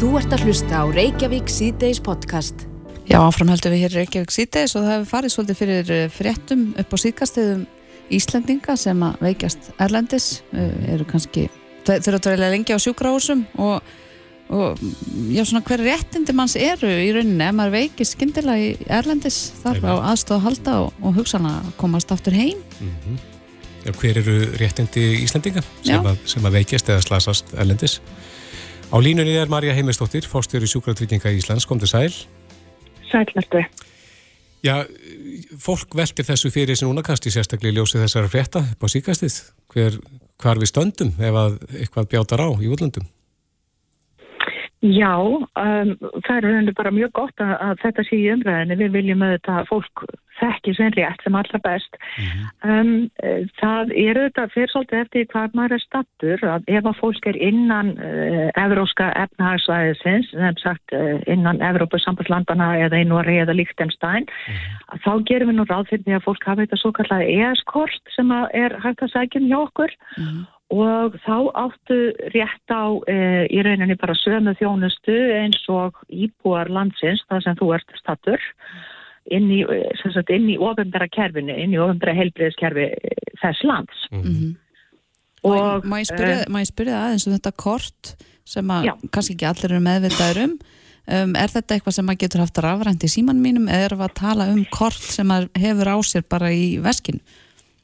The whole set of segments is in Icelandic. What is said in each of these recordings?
Þú ert að hlusta á Reykjavík C-Days podcast. Já, áframhaldum við hér Reykjavík C-Days og það hefur farið svolítið fyrir eh, fréttum upp á síkastuðum Íslandinga sem að veikjast Erlendis, uh, eru kannski, þau eru að vera lengi á sjúkrahúsum og, og já, svona hver réttindi manns eru í rauninni ef maður veikist skyndilega í Erlendis þarf á aðstofa að halda og, og hugsan að komast aftur heim. Mm -hmm. Já, hver eru réttindi Íslandinga sem að, sem að veikjast eða slasast Erlendis? Á línunni er Marja Heimistóttir, fórstjóri sjúkratrygginga í Íslands, kom til sæl. Sælnartu. Já, fólk velkir þessu fyrir núna kannski sérstaklega ljósið þessara frétta på síkastið. Hver, hvar við stöndum ef að eitthvað bjátar á í útlöndum? Já, um, það er rauninu bara mjög gott að, að þetta sé í umræðinu. Við viljum að þetta fólk þekki sem rétt sem allra best. Mm -hmm. um, það er auðvitað fyrir svolítið eftir hvað maður er stattur að ef að fólk er innan uh, evróska efnahagsvæðisins, sem sagt uh, innan Evrópusambatslandana eða í Nóri eða Líktenstein, mm -hmm. þá gerum við nú ráð fyrir því að fólk hafa þetta svo kallega ES-kort sem er hægt að sækja hjá okkur mm -hmm og þá áttu rétt á e, í rauninni bara sömu þjónustu eins og íbúar landsins, það sem þú ert stattur, inn í, sagt, inn í ofendara kerfinu, inn í ofendara helbriðskerfi þess lands. Mm -hmm. og, má, ég spyrja, má ég spyrja aðeins um þetta kort sem að já. kannski ekki allir eru meðvitaður um, um, er þetta eitthvað sem að getur haft rafrænt í síman mínum eða er það að tala um kort sem hefur á sér bara í veskinu?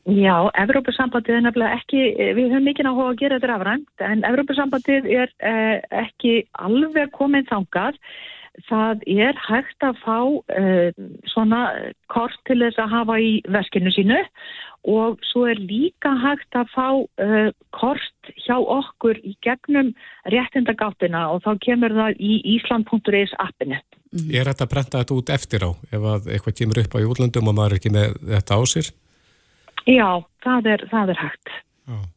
Já, Evrópussambandið er nefnilega ekki, við höfum mikið áhuga að gera þetta afrænt, en Evrópussambandið er eh, ekki alveg komið þangað. Það er hægt að fá eh, svona kort til þess að hafa í veskinu sínu og svo er líka hægt að fá eh, kort hjá okkur í gegnum réttindagáttina og þá kemur það í Ísland.is appinu. Er þetta að brenda þetta út eftir á ef eitthvað kemur upp á júlandum og maður er ekki með þetta á sér? Já, það er, það er hægt.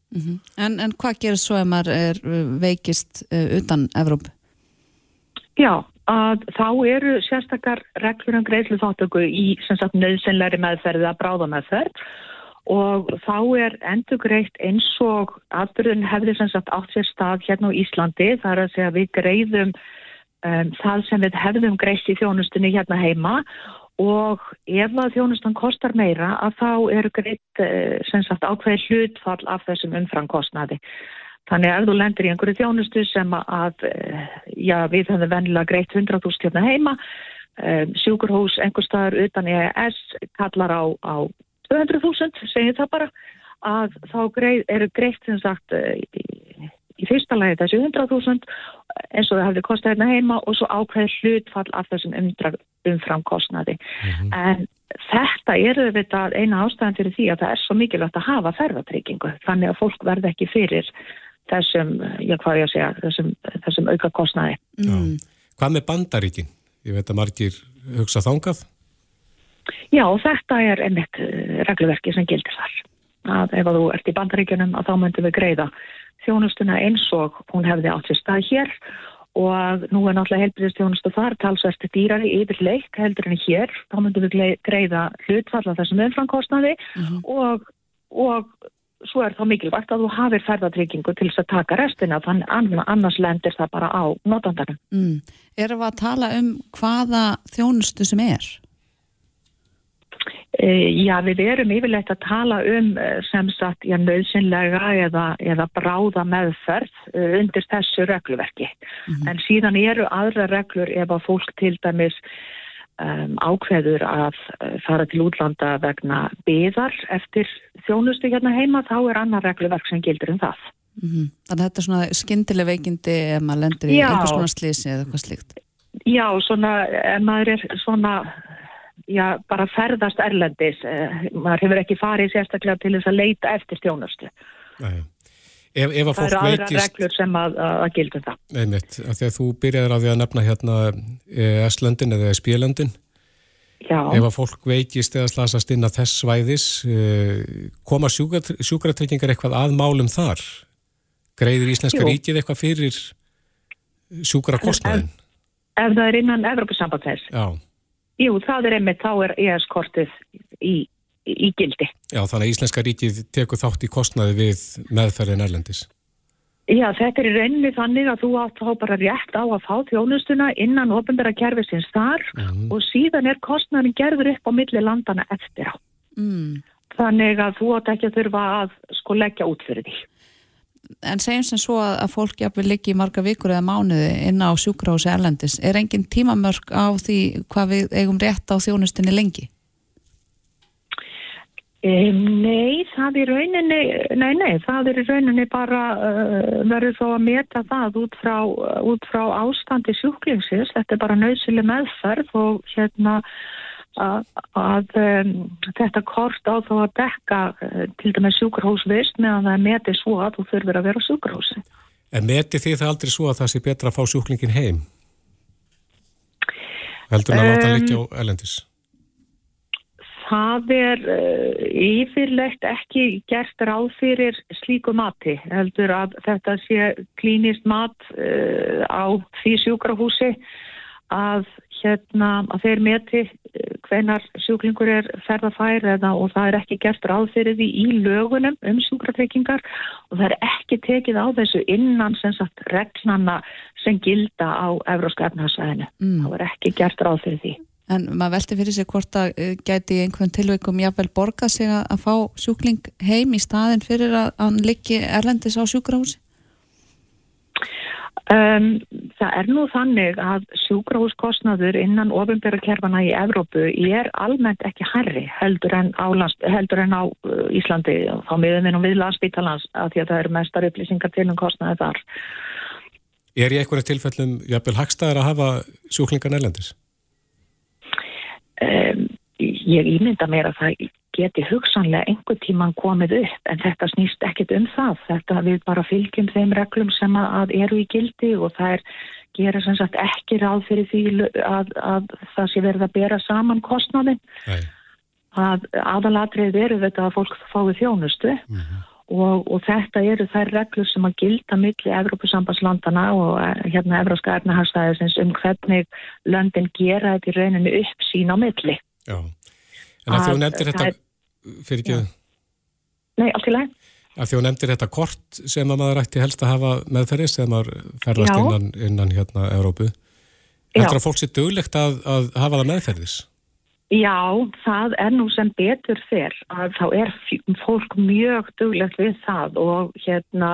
Mm -hmm. en, en hvað gerir svo ef maður er uh, veikist uh, utan Evróp? Já, að þá eru sérstakar reglur um greiðslu þáttöku í nöðsynleiri meðferði að bráða meðferð og þá er endur greitt eins og aðbyrðun hefði sagt, átt sér stað hérna á Íslandi þar að segja við greiðum um, það sem við hefðum greitt í þjónustunni hérna heima og ef að þjónustan kostar meira að þá eru greitt eh, ákveði hlutfall af þessum umframkostnaði. Þannig að ef þú lendir í einhverju þjónustu sem að eh, já, við höfum vennilega greitt 100.000 hérna heima, eh, sjúkurhús einhver staðar utan EES kallar á, á 200.000, segir það bara, að þá eru greitt sem sagt í fyrsta lagi þessi 100.000 eins og það hefði kostið hérna heima og svo ákveði hlutfall af þessum umframkostnaði. Mm -hmm. En þetta eru þetta eina ástæðan fyrir því að það er svo mikilvægt að hafa ferðartryggingu þannig að fólk verði ekki fyrir þessum, já hvað ég að segja, þessum, þessum auka kostnaði. Mm. Hvað með bandaríkin? Ég veit að margir hugsa þángað? Já, þetta er einmitt eh, regluverki sem gildir þar. Að ef að þú ert í bandaríkunum að þá myndum við greiða þjónustuna eins og hún hefði átt sér stað hér og nú er náttúrulega helbriðstjónustu þar talsvært dýrari yfir leik heldur en hér, þá myndum við greiða hlutfalla þessum umframkostnaði uh mhm. -huh. og, og svo er þá mikilvægt að þú hafið ferðartryggingu til þess að taka restina, þannig annars lendir það bara á notandarinn. Mm. Erum við að tala um hvaða þjónustu sem er? Eh, já, við erum yfirlegt að tala um eh, sem sagt, já, nöðsynlega eða, eða bráða meðferð eh, undir þessu regluverki. Mm -hmm. En síðan eru aðra reglur ef að fólk til dæmis um, ákveður að fara til útlanda vegna beðar eftir þjónustu hérna heima, þá er annar regluverk sem gildur um það. Mm -hmm. Þannig að þetta er svona skindileg veikindi ef maður lendur í einhvers konar slísi eða eitthvað slíkt. Já, svona, ef maður er svona já, bara ferðast erlendis. Eh, maður hefur ekki farið sérstaklega til þess að leita eftir stjónustu. Ef, ef það eru aðra veikist... reglur sem að, að gilda það. Einmitt, af því að þú byrjaður að því að nefna hérna Eslandin eða Spílandin. Já. Ef að fólk veikist eða slasast inn að þess svæðis, eh, koma sjúkratryggingar eitthvað að málum þar? Greiður Íslenska Jú. ríkið eitthvað fyrir sjúkrakostnaðin? Ef, ef það er innan Evropasambandsins. Já. Jú, það er einmitt, þá er ES-kortið í, í gildi. Já, þannig að Íslenska ríkið tekur þátt í kostnaði við meðferðin erlendis. Já, þetta er í rauninni þannig að þú átt þá bara rétt á að fá þjónustuna innan ofnbæra kerfisins þar mm. og síðan er kostnærin gerður upp á milli landana eftir á. Mm. Þannig að þú átt ekki að þurfa að sko leggja út fyrir því. En segjum sem svo að, að fólk jafnvel liggi í marga vikur eða mánuði inn á sjúkrási erlendis. Er engin tímamörk á því hvað við eigum rétt á þjónustinni lengi? Um, nei, það er rauninni, nei, nei, það er rauninni bara uh, verður þó að meta það út frá, út frá ástandi sjúklingsins, þetta er bara nöðsili meðferð og hérna að, að um, þetta kort á þá að dekka uh, til dæmis sjúkrahúsvist meðan það er metið svo að þú þurfir að vera sjúkrahúsi. En metið því það aldrei svo að það sé betra að fá sjúklingin heim? Heldur það um, að láta líka á elendis? það er uh, yfirlegt ekki gert ráð fyrir slíku mati heldur að þetta sé klínist mat uh, á því sjúkrahúsi að, hérna, að þeir meti uh, hvenar sjúklingur er ferðafær eða og það er ekki gert ráð fyrir því í lögunum um sjúkratryggingar og það er ekki tekið á þessu innan sem sagt reglana sem gilda á Evróska efnarsvæðinu. Mm. Það er ekki gert ráð fyrir því. En maður velti fyrir sig hvort að eh, gæti einhvern tilveikum jáfnvel borga sig að, að fá sjúkling heim í staðin fyrir að hann liggi erlendis á sjúkrahúsi? Um, það er nú þannig að sjúkrahúskostnaður innan ofinbjörgarkerfana í Evrópu er almennt ekki herri heldur en á, heldur en á uh, Íslandi og þá miðum við landsbítalans að því að það eru mestar upplýsingar til um kostnaði þar. Er í einhverja tilfellum jafnvel hagstæðar að hafa sjúklingan erlendis? Um, ég ímynda mér að það geti hugsanlega einhver tíman komið upp en þetta snýst ekkit um það. Þetta við bara fylgjum þeim reglum sem að eru í gildi og það er gera sem sagt ekki ráð fyrir því að, að það sé verið að bera saman kostnáðin. Að aðalatrið eru þetta að fólk fái þjónustu mm -hmm. og, og þetta eru þær reglur sem að gilda milli Evrópusambanslandana og eh, hérna Evróska ernaharstæðisins um hvernig löndin gera þetta í rauninu upp sín á milli. Já, en að þú nefndir þetta fyrir ekki... Nei, allt í læg. Að þú nefndir þetta kort sem að maður ætti helst að hafa meðferðis þegar maður ferðast innan, innan hérna Evrópu. Þetta er að fólk sé döglegt að, að hafa það meðferðis? Já, það er nú sem betur fyrr að þá er fólk mjög duglegt við það og hérna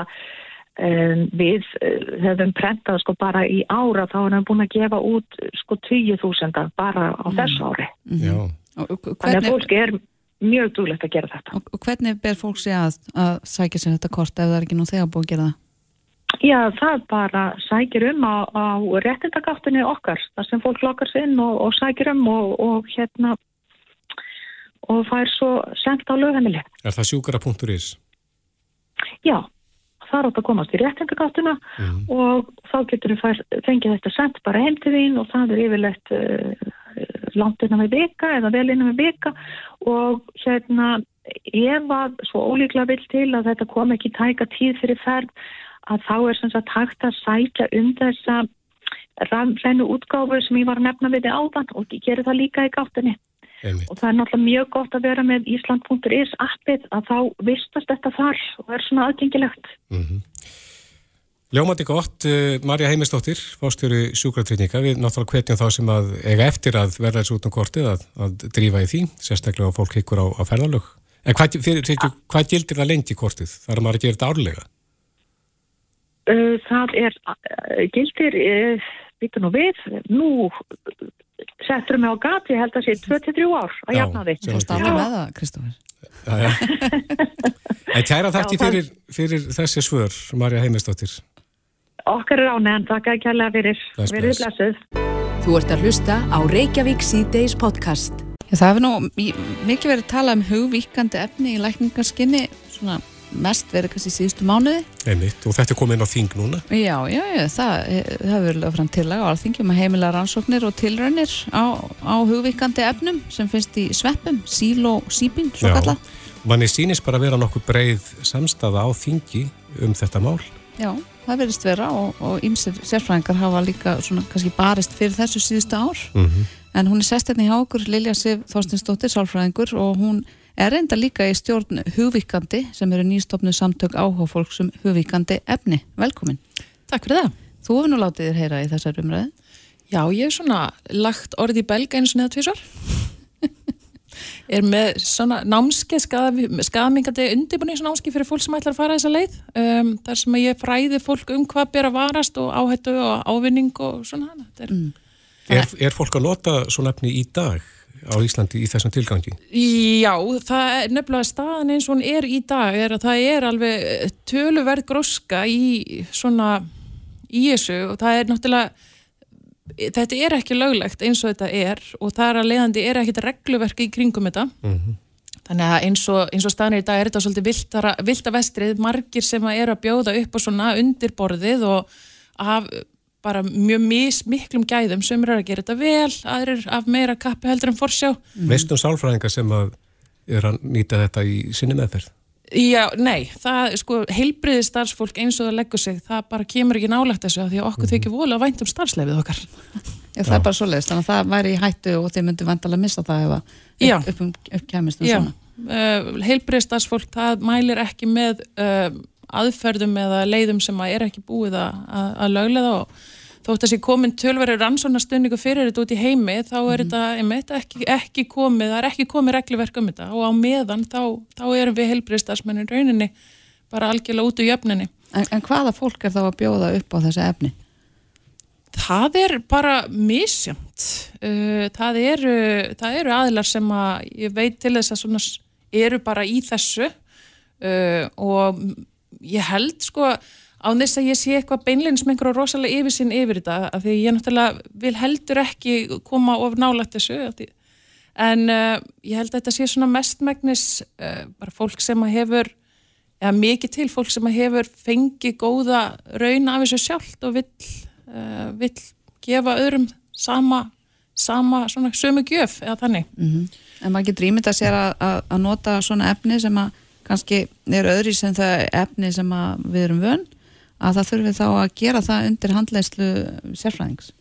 um, við uh, höfum prentað sko bara í ára þá erum við búin að gefa út sko 20.000 bara á mm. þessu ári. Mm. Þannig að fólk er mjög duglegt að gera þetta. Og, og hvernig ber fólk sig að, að sækja sér þetta kort ef það er ekki nú þegar búin að gera það? Já, það bara sækir um á, á réttindagáttunni okkar, þar sem fólk lokkar sinn og, og sækir um og, og hérna og fær svo sendt á lögheimili. Er það sjúkara.is? Já, það er átt að komast í réttindagattuna mm. og þá getur við fengið þetta sendt bara heim til þín og það er yfirlegt uh, langt innan við vika eða vel innan við vika og hérna ef að svo ólíkla vil til að þetta kom ekki tæka tíð fyrir ferð að þá er sem sagt hægt að sækja um þessa rafrænu útgáfur sem ég var að nefna við þið áðan og ég gerir það líka í gáttinni. Einmitt. Og það er náttúrulega mjög gott að vera með Ísland.is appið að þá vistast þetta þar og er svona aðgengilegt. Mm -hmm. Ljómandi gott, uh, Marja Heimistóttir, fórstjóri sjúkratrytninga, við náttúrulega hvetjum þá sem að eiga eftir að verða þessu út um kortið að, að drífa í því, sérstaklega á fólk hikkur á, á ferðalög. En hvað, fyrir, fyrir, hvað gildir það lengt í kortið? Það er maður að gera þetta árlega? Uh, það er uh, gildir, uh, býta nú við, nú settur mig á gati, ég held að sé 23 ár að jafna því. Þú stáði með það, Kristófur. Já, já. En kæra þakki fyrir, fyrir þessi svör, Marja Heimistóttir. Okkar er ánægðan, takk að kærlega fyrir. Verðið blessuð. Þú ert að hlusta á Reykjavík C-Days podcast. Það hefur nú mikið verið talað um hugvíkandi efni í lækningarskinni, svona mest verið kannski síðustu mánuði. Einmitt, og þetta er komið inn á þing núna? Já, já, já það, það hefur verið fram til að alþingjum að heimila rannsóknir og tilraunir á, á hugvíkandi efnum sem finnst í sveppum, síl og sípin, svo kalla. Manni sínist bara að vera nokkuð breið samstafa á þingi um þetta mál. Já, það verist vera og ímsir sérfræðingar hafa líka svona kannski barist fyrir þessu síðustu ár. Mm -hmm. En hún er sest hérna í hákur, Lilja Sif Þorstinsdóttir, sálfræðingur og hún er reynda líka í stjórn hugvíkandi sem eru nýstofnu samtök áhuga fólk sem um hugvíkandi efni. Velkomin. Takk fyrir það. Þú hefur nú látið þér heyra í þessar umræði. Já, ég hef svona lagt orði í belga eins og neða tvísar. er með svona námski, skadamingandi undirbúningsnámski fyrir fólk sem ætlar að fara þessa leið. Um, þar sem ég fræði fólk um hvað ber að varast og áhættu og ávinning og svona. Er, mm. er, er fólk að nota svona efni í dag? á Íslandi í þessum tilgangi? Já, það er nefnilega staðan eins og hún er í dag er að það er alveg töluverð gróska í svona í þessu og það er náttúrulega þetta er ekki löglegt eins og þetta er og það er að leiðandi er ekkit regluverki í kringum þetta mm -hmm. þannig að eins og, eins og staðnir í dag er þetta svolítið vilda vestrið margir sem er að bjóða upp og svona undirborðið og af bara mjög mis, miklum gæðum sem er að gera þetta vel, aðrir af meira kappi heldur en forsjá. Mm. Veistum sálfræðingar sem að er að nýta þetta í sinni meðferð? Já, nei, það, sko, heilbriði starfsfólk eins og það leggur sig, það bara kemur ekki nálagt þessu að því að okkur mm -hmm. þykir vola að vænt um starfslefið okkar. Já, það Já. er bara svo leiðist, þannig að það væri í hættu og þið myndu vantalega missa það ef að upp, um, uppkæmist um svona. Uh, heilbriði starfsfólk, það mælir ekki með uh, aðferðum eða leiðum sem að er ekki búið að, að, að löglega og þótt að sé komin tölverið rannsónastunningu fyrir þetta út í heimi þá er mm. þetta einmitt, ekki, ekki komið, það er ekki komið regliverk um þetta og á meðan þá, þá erum við helbriðstafsmennin rauninni bara algjörlega út úr jöfninni. En, en hvaða fólk er þá að bjóða upp á þessu efni? Það er bara misjönd. Uh, það eru, það eru aðlar sem að ég veit til þess að svona eru bara í þessu uh, og ég held sko að á þess að ég sé eitthvað beinleins með einhverju rosalega yfirsinn yfir þetta af því ég náttúrulega vil heldur ekki koma of nálægt þessu en uh, ég held að þetta sé svona mestmægnis uh, bara fólk sem að hefur eða mikið til fólk sem að hefur fengið góða raun af þessu sjálft og vill, uh, vill gefa öðrum sama, sama svona sömu gjöf eða þannig mm -hmm. En maður getur ímyndað sér að, að, að nota svona efni sem að kannski er öðri sem það efni sem við erum vönd að það þurfi þá að gera það undir handleyslu sérfræðings.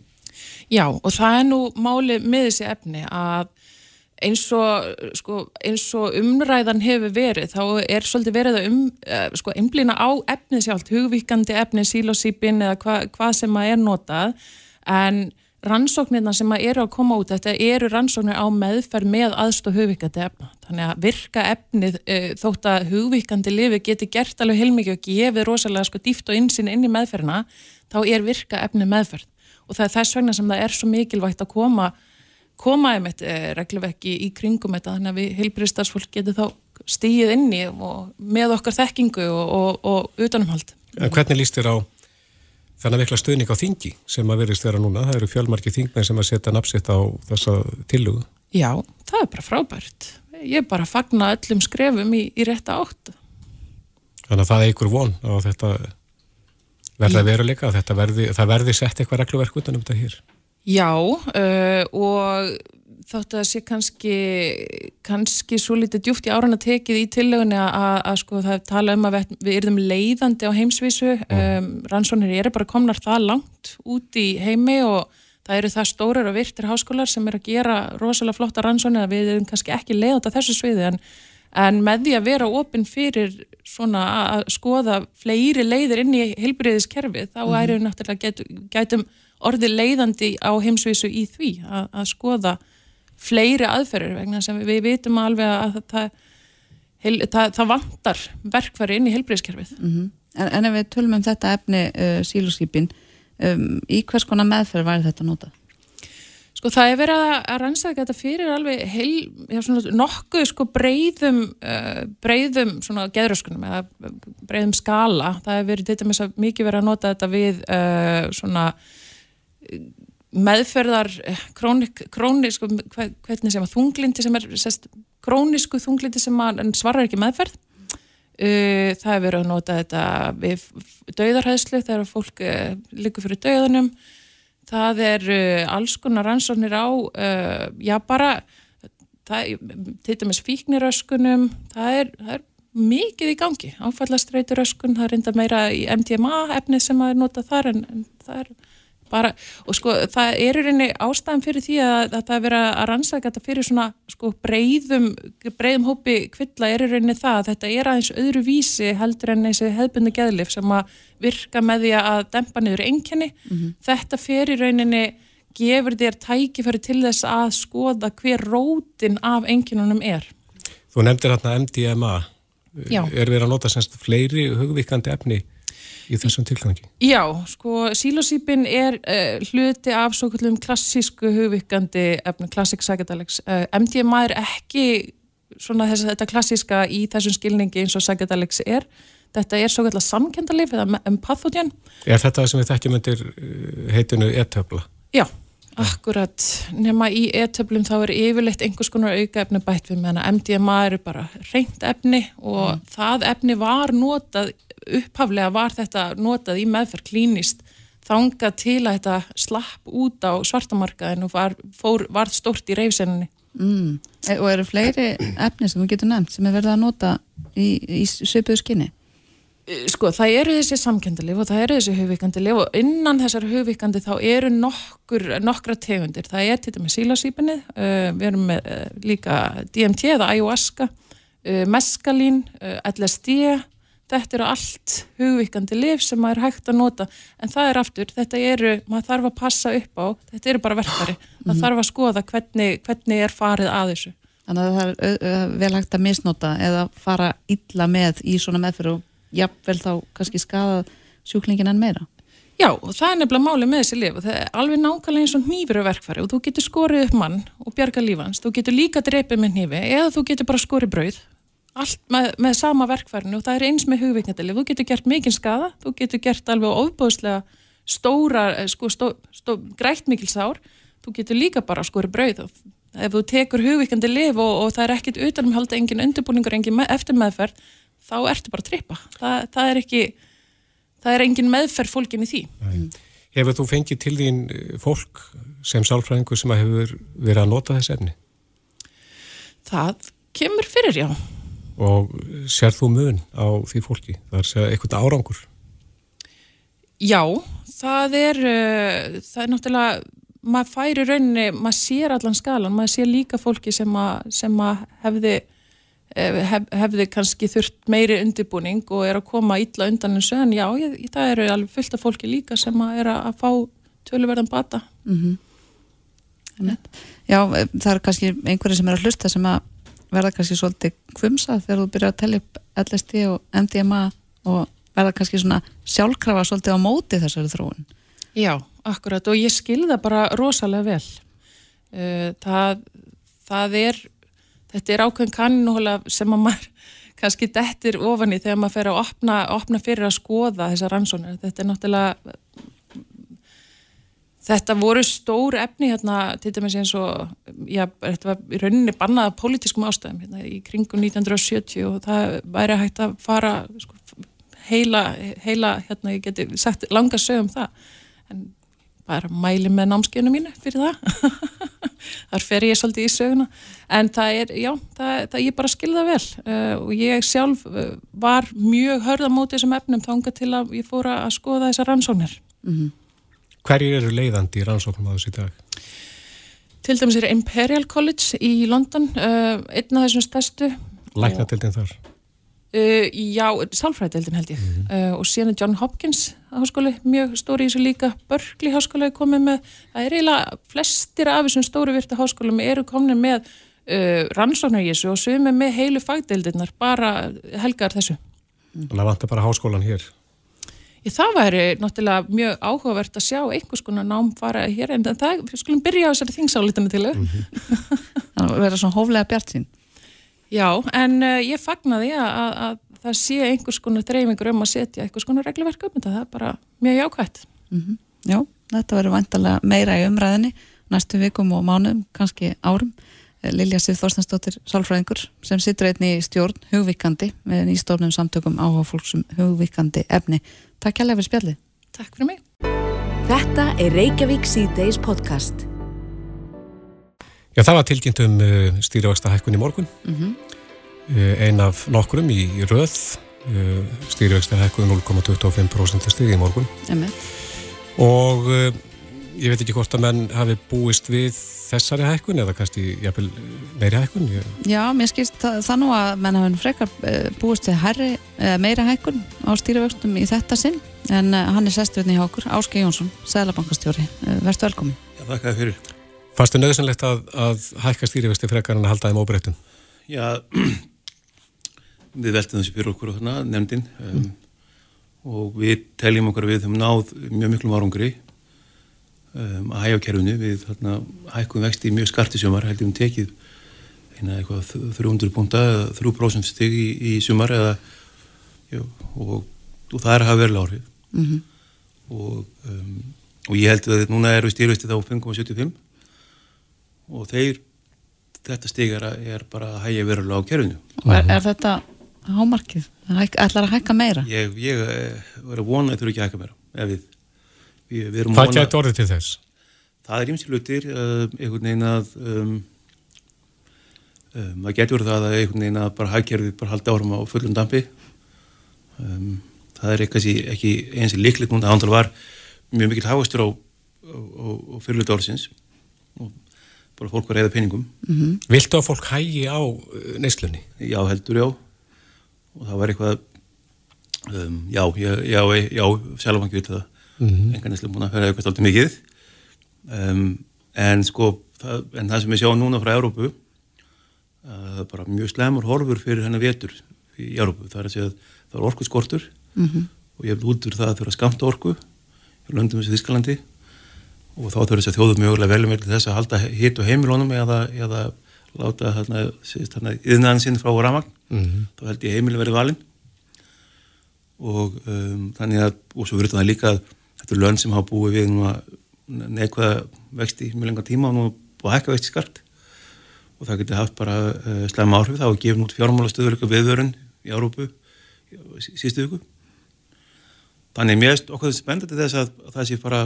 Já og það er nú máli með þessi efni að eins og, sko, eins og umræðan hefur verið þá er svolítið verið að um, uh, sko, einblýna á efnið sjálf, hugvíkandi efnið, sílosípin eða hva, hvað sem að er notað en rannsóknirna sem eru að koma út þetta eru rannsóknir á meðferð með aðstof hugvíkandi efna. Þannig að virka efnið e, þótt að hugvíkandi lifi geti gert alveg heilmikið og gefið rosalega sko dýft og insinn inn í meðferðina þá er virka efnið meðferð. Og það er þess vegna sem það er svo mikilvægt að koma koma þetta e, regluvekki í kringum þetta þannig að við heilbriðstarsfólk getur þá stíð inn í og með okkar þekkingu og, og, og utanumhald. Hvernig líst þér á þannig mikla stuðning á þingi sem að verðist vera núna. Það eru fjölmarki þingmenn sem að setja napsitt á þessa tillugu. Já, það er bara frábært. Ég er bara að fagna öllum skrefum í, í rétta áttu. Þannig að það er einhver von á þetta verða veruleika, að verði, það verði sett eitthvað regluverk utanum þetta hér. Já, uh, og þáttu að sé kannski kannski svo litið djúft í áran að tekið í tillegunni að, sko það tala um að við, við erum leiðandi á heimsvísu. Um, rannsónir eru bara komnar það langt út í heimi og það eru það stórar og virtir háskólar sem er að gera rosalega flotta rannsónir að við erum kannski ekki leiðandi á þessu sviði en, en með því að vera ofinn fyrir svona að skoða fleiri leiðir inn í heilbriðiskerfi þá erum við náttúrulega getum orðið leiðandi á heimsvísu í því að, að skoða fleiri aðferður vegna sem við, við vitum alveg að það, það, það vantar verkfæri inn í helbriðskerfið. Mm -hmm. en, en ef við tölum um þetta efni uh, sílúskipin, um, í hvers konar meðferð væri þetta notað? Sko það er verið að rannsaka þetta fyrir alveg heil, já, svona, nokkuð sko breyðum, uh, breyðum svona geðröskunum eða breyðum skala. Það er verið þetta svo mikið verið að nota þetta við uh, svona meðferðar eh, krónik, krónisku, hvernig sem að þunglindi sem er sest, krónisku þunglindi sem svarar ekki meðferð. Uh, það er verið að nota þetta við dauðarhæðslu þegar fólk uh, likur fyrir dauðunum það er uh, alls konar rannsóknir á já bara til dæmis fíkniröskunum það er, það er mikið í gangi. Áfallastreituröskun, það er reynda meira í MDMA efni sem að er notað þar en, en það er bara, og sko það er í rauninni ástæðan fyrir því að, að það er verið að rannsaka þetta fyrir svona sko breyðum, breyðum hópi kvilla er í rauninni það að þetta er aðeins öðru vísi heldur en þessi hefðbundu geðlif sem að virka með því að dempa niður einkenni, mm -hmm. þetta fyrir rauninni gefur þér tækifæri til þess að skoða hver rótin af enginunum er. Þú nefndir hérna MDMA, Já. er verið að nota semst fleiri hugvíkandi efni í þessum tilgangi? Já, sko sílosípin er uh, hluti af svo kallum klassísku hugvíkandi efni, klassík psychedelics. Uh, eh, MDMA er ekki svona þess, þetta klassíska í þessum skilningi eins og psychedelics er. Þetta er svo kallar samkendalif eða empathogen. Er þetta sem við þekkjum undir eh, heitinu e-töfla? Já. Akkurat, nema í e-töflum þá er yfirleitt einhvers konar auka efni bætt við meðan MDMA eru bara reynd efni og mm. það efni var notað, upphaflega var þetta notað í meðferð klínist þanga til að þetta slapp út á svartamarkaðin og var, fór, var stort í reyfsenninni. Mm. E og eru fleiri efni sem þú getur nefnt sem er verið að nota í, í söpuðu skinni? Eh, sko það eru þessi samkendalif og það eru þessi hugvíkandalif og innan þessar hugvíkandi þá eru nokkur, nokkra tegundir, það er til dæmis sílasýpinni, uh, eh, við erum með uh, líka DMT eða ayahuasca, uh, meskalín, LSD, þetta eru allt hugvíkandi lif sem maður er hægt að nota en það er aftur, þetta eru, maður þarf að passa upp á, þetta eru bara verkari, mm -hmm. maður þarf að skoða hvernig, hvernig er farið að þessu. Þannig að það er vel hægt að misnota eða fara illa með í svona meðferð og jafnvel þá kannski skada sjúklingin en meira. Já, og það er nefnilega máli með þessi lif og það er alveg nákvæmlega eins og nýfur verkfæri og þú getur skorið upp mann og bjarga lífans, þú getur líka dreipið með nýfi eða þú getur bara skorið brauð allt með, með sama verkfærinu og það er eins með hugviknadili, þú getur gert mikinn skada þú getur gert alveg ofbóðslega stóra, eh, sko, stó, stó, grætt mikil sár, þú getur líka bara skorið brauð og ef þú tekur hugvikandi lif og, og það er ekkit utanum halda engin undirbúningur, engin með, eftir meðferð þá ertu bara að trippa. Það, það er ekki það er engin meðferð fólkin í því. Mm. Hefur þú fengið til þín eh, fólk sem sálfræðingu sem hefur verið að nota þessi efni? Það kemur fyrir, já Og sér þú mun á því fólki? Það er sér eitthvað árangur? Já, það er uh, það er náttúrulega maður færi rauninni, maður sér allan skalan maður sér líka fólki sem að, sem að hefði Eh, hef, hefði kannski þurft meiri undirbúning og er að koma ítla undan og en já, ég, það eru alveg fullt af fólki líka sem að er að fá töluverðan bata mm -hmm. Já, það er kannski einhverju sem er að hlusta sem að verða kannski svolítið kvumsa þegar þú byrjar að tellja upp LSD og MDMA og verða kannski svona sjálfkrafa svolítið á móti þessari þróun Já, akkurat og ég skilða bara rosalega vel eh, það, það er þetta er ákveðin kanninóla sem að maður kannski dettir ofan í þegar maður fer að opna, opna fyrir að skoða þessa rannsónir. Þetta er náttúrulega þetta voru stór efni hérna til dæmis eins og já, þetta var í rauninni bannaða pólitískum ástæðum hérna í kringum 1970 og það væri hægt að fara sko, heila, heila hérna ég geti sagt langa sögum það. En bara mæli með námskeiðinu mínu fyrir það. Þar fer ég svolítið í söguna. En það er, já, það, það ég bara skilða vel. Uh, og ég sjálf uh, var mjög hörða mótið þessum efnum þánga til að ég fóra að skoða þessar rannsóknir. Mm -hmm. Hverjir eru leiðandi í rannsóknum á þessu dag? Til dæmis er Imperial College í London uh, einn af þessum stærstu Læknatildin þar? Uh, já, sálfræðdeildin held ég mm -hmm. uh, og síðan John Hopkins háskóli, mjög stóri í þessu líka Berkeley háskóli er komið með það er eiginlega flestir af þessum stóru virta háskólum eru komið með uh, rannsóknar í þessu og sögum með heilu fagdeildirnar, bara helgar þessu Þannig að vantar bara háskólan hér Ég, Það væri náttúrulega mjög áhugavert að sjá einhvers konar nám fara hér en það, við skulum byrja á þessari þingsálitinu til þau mm -hmm. Það verður svona hóflega bjart sín Já, en uh, ég fagnaði að, að, að það sé einhvers konar dreifingur um að setja einhvers konar reglverk um þetta, það er bara mjög jákvægt. Mm -hmm. Já, þetta verður vantalega meira í umræðinni næstu vikum og mánuðum, kannski árum. Eh, Lilja Sif Þorstensdóttir, sálfræðingur, sem sittur einni í stjórn hugvíkandi með nýstofnum samtökum áhuga fólksum hugvíkandi efni. Takk kærlega fyrir spjalli. Takk fyrir mig. Þetta er Reykjavík C-Days podcast. Já, það var tilkynnt um uh, stýrivaksta hækkun í morgun. Mm -hmm. uh, ein af nokkurum í, í röð. Uh, stýrivaksta hækkun 0,25% stýri í morgun. Mm -hmm. Og uh, ég veit ekki hvort að menn hafi búist við þessari hækkun eða kannski jafnvel meiri hækkun ég... Já, mér skilst það, það nú að menn hafi frekar eh, búist við herri, meiri hækkun á stýrivöxtum í þetta sinn. En hann er sestverðni hjá okkur, Áske Jónsson Sælabankastjóri, verðstu velkomin Já, þakka fyrir. Fannst þið nöðsynlegt að, að hækka stýrivöxti frekar en að halda þeim óbreytum? Já, við veltum þessu fyrir okkur og þarna, nefndin um, og við teljum okkur við höfum náð mjög miklum árangri um, kerfinu við þarna, hækkum vexti mjög skarti sumar heldum tekið eina eitthvað 300 punta, 3% stig í, í sumar eða já, og, og það er að hafa verið áhrif mm -hmm. og, um, og ég held að núna er við styrvistið á 5,75 og þeir þetta stig er, er bara að hægja verulega á kerfinu er, er þetta hámarkið? ætlar að hækka meira? Ég, ég eh, verður að vona að það þurfi ekki að hækka meira ef við við Hvað vona... gæti orðið til þess? Það er ímsilutir uh, einhvern veginn að um, um, það getur verið það að einhvern veginn að bara hægkerfið bara haldi árum á fullum dampi um, það er ekki, ekki eins og líklegt núna, það var mjög mikill háastur á, á, á, á fyrirlutu orðsins og bara fólk var reyða peningum mm -hmm. Viltu að fólk hægi á uh, neyslunni? Já, heldur já og það var eitthvað um, já, já, já, já selvafangi vilja það mm -hmm. enga neslu búin að ferja eitthvað alltaf mikið um, en sko það, en það sem við sjáum núna frá Európu það er bara mjög slemur horfur fyrir hennar vetur í Európu, það er að segja að það er orku skortur mm -hmm. og ég hef út úr það að að skamta orku í löndum þessu Þískalandi og þá þurfur þess að þjóðum mögulega velum með þess að halda hitt og heimilónum eða, eða láta yðnaðan sinn frá ramagn mm -hmm. þá held ég heimil verið valinn og um, þannig að, og svo verður það líka að þetta er lönd sem hafa búið við neikvæða vexti mjög lenga tíma og nú búið að hækka vexti skart. Og það getur haft bara uh, eh, slemma áhrif. Þá að gefa nút fjármálastöðuleika viðvörun í Árópu sístu viku. Þannig mérst okkur þetta spennandi þess að, að það sé bara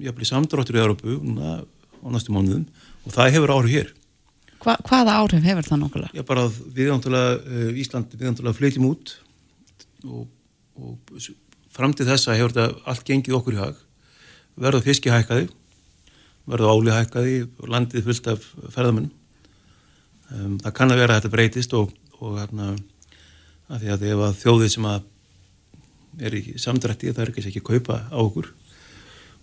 jafnveg samdráttur í Árópu núna á næstu mánuðum. Og það hefur áhrif hér. Hva, Hvaða áhrif hefur það nokkulega? Já bara við ántulega uh, Ísland við ántulega flytjum út og, og fram til þessa hefur þetta allt gengið okkur í hag. Verða fiski hækkaði verða áli hækkaði og landið fullt af ferðamennum um, það kann að vera að þetta breytist og, og hérna að því að ef að þjóðið sem að er í samdrætti það er ekki ekki að kaupa á okkur.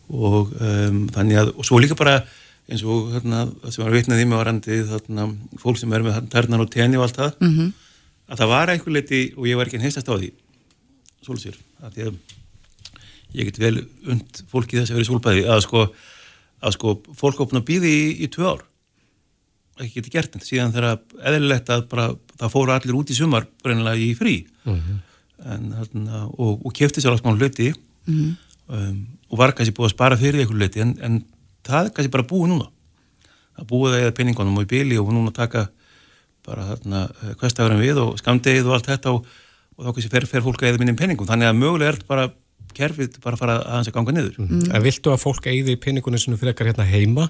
Og um, þannig að og svo líka bara eins og hérna sem var vitnað í mig á randi þarna fólk sem er með ternar og tenni og allt það mm -hmm. að það var einhver leiti og ég var ekki heistast á því svolsir að því að ég get vel und fólki þess að vera í solbæði að sko, að sko fólk opna býði í, í tvö ár ekki geti gert þetta síðan þegar eðlilegt að bara það fóru allir út í sumar breynilega í frí mhm. -huh. en, þarna, og, og kefti sér alls mánu hluti uh mhm. -huh. um, og var kannski búið að spara fyrir einhverju hluti en, en það er kannski bara búið núna það búið að eða penningunum og í bíli og núna taka bara þarna hverstafurinn við og skamdegið og allt þetta og og þá kannski fer, fer fólk að eða minnum penningum þannig að mögulega er bara kerfið bara að fara að hans að ganga niður. Mm. En viltu að fólk eigði penningunum sem frekar hérna heima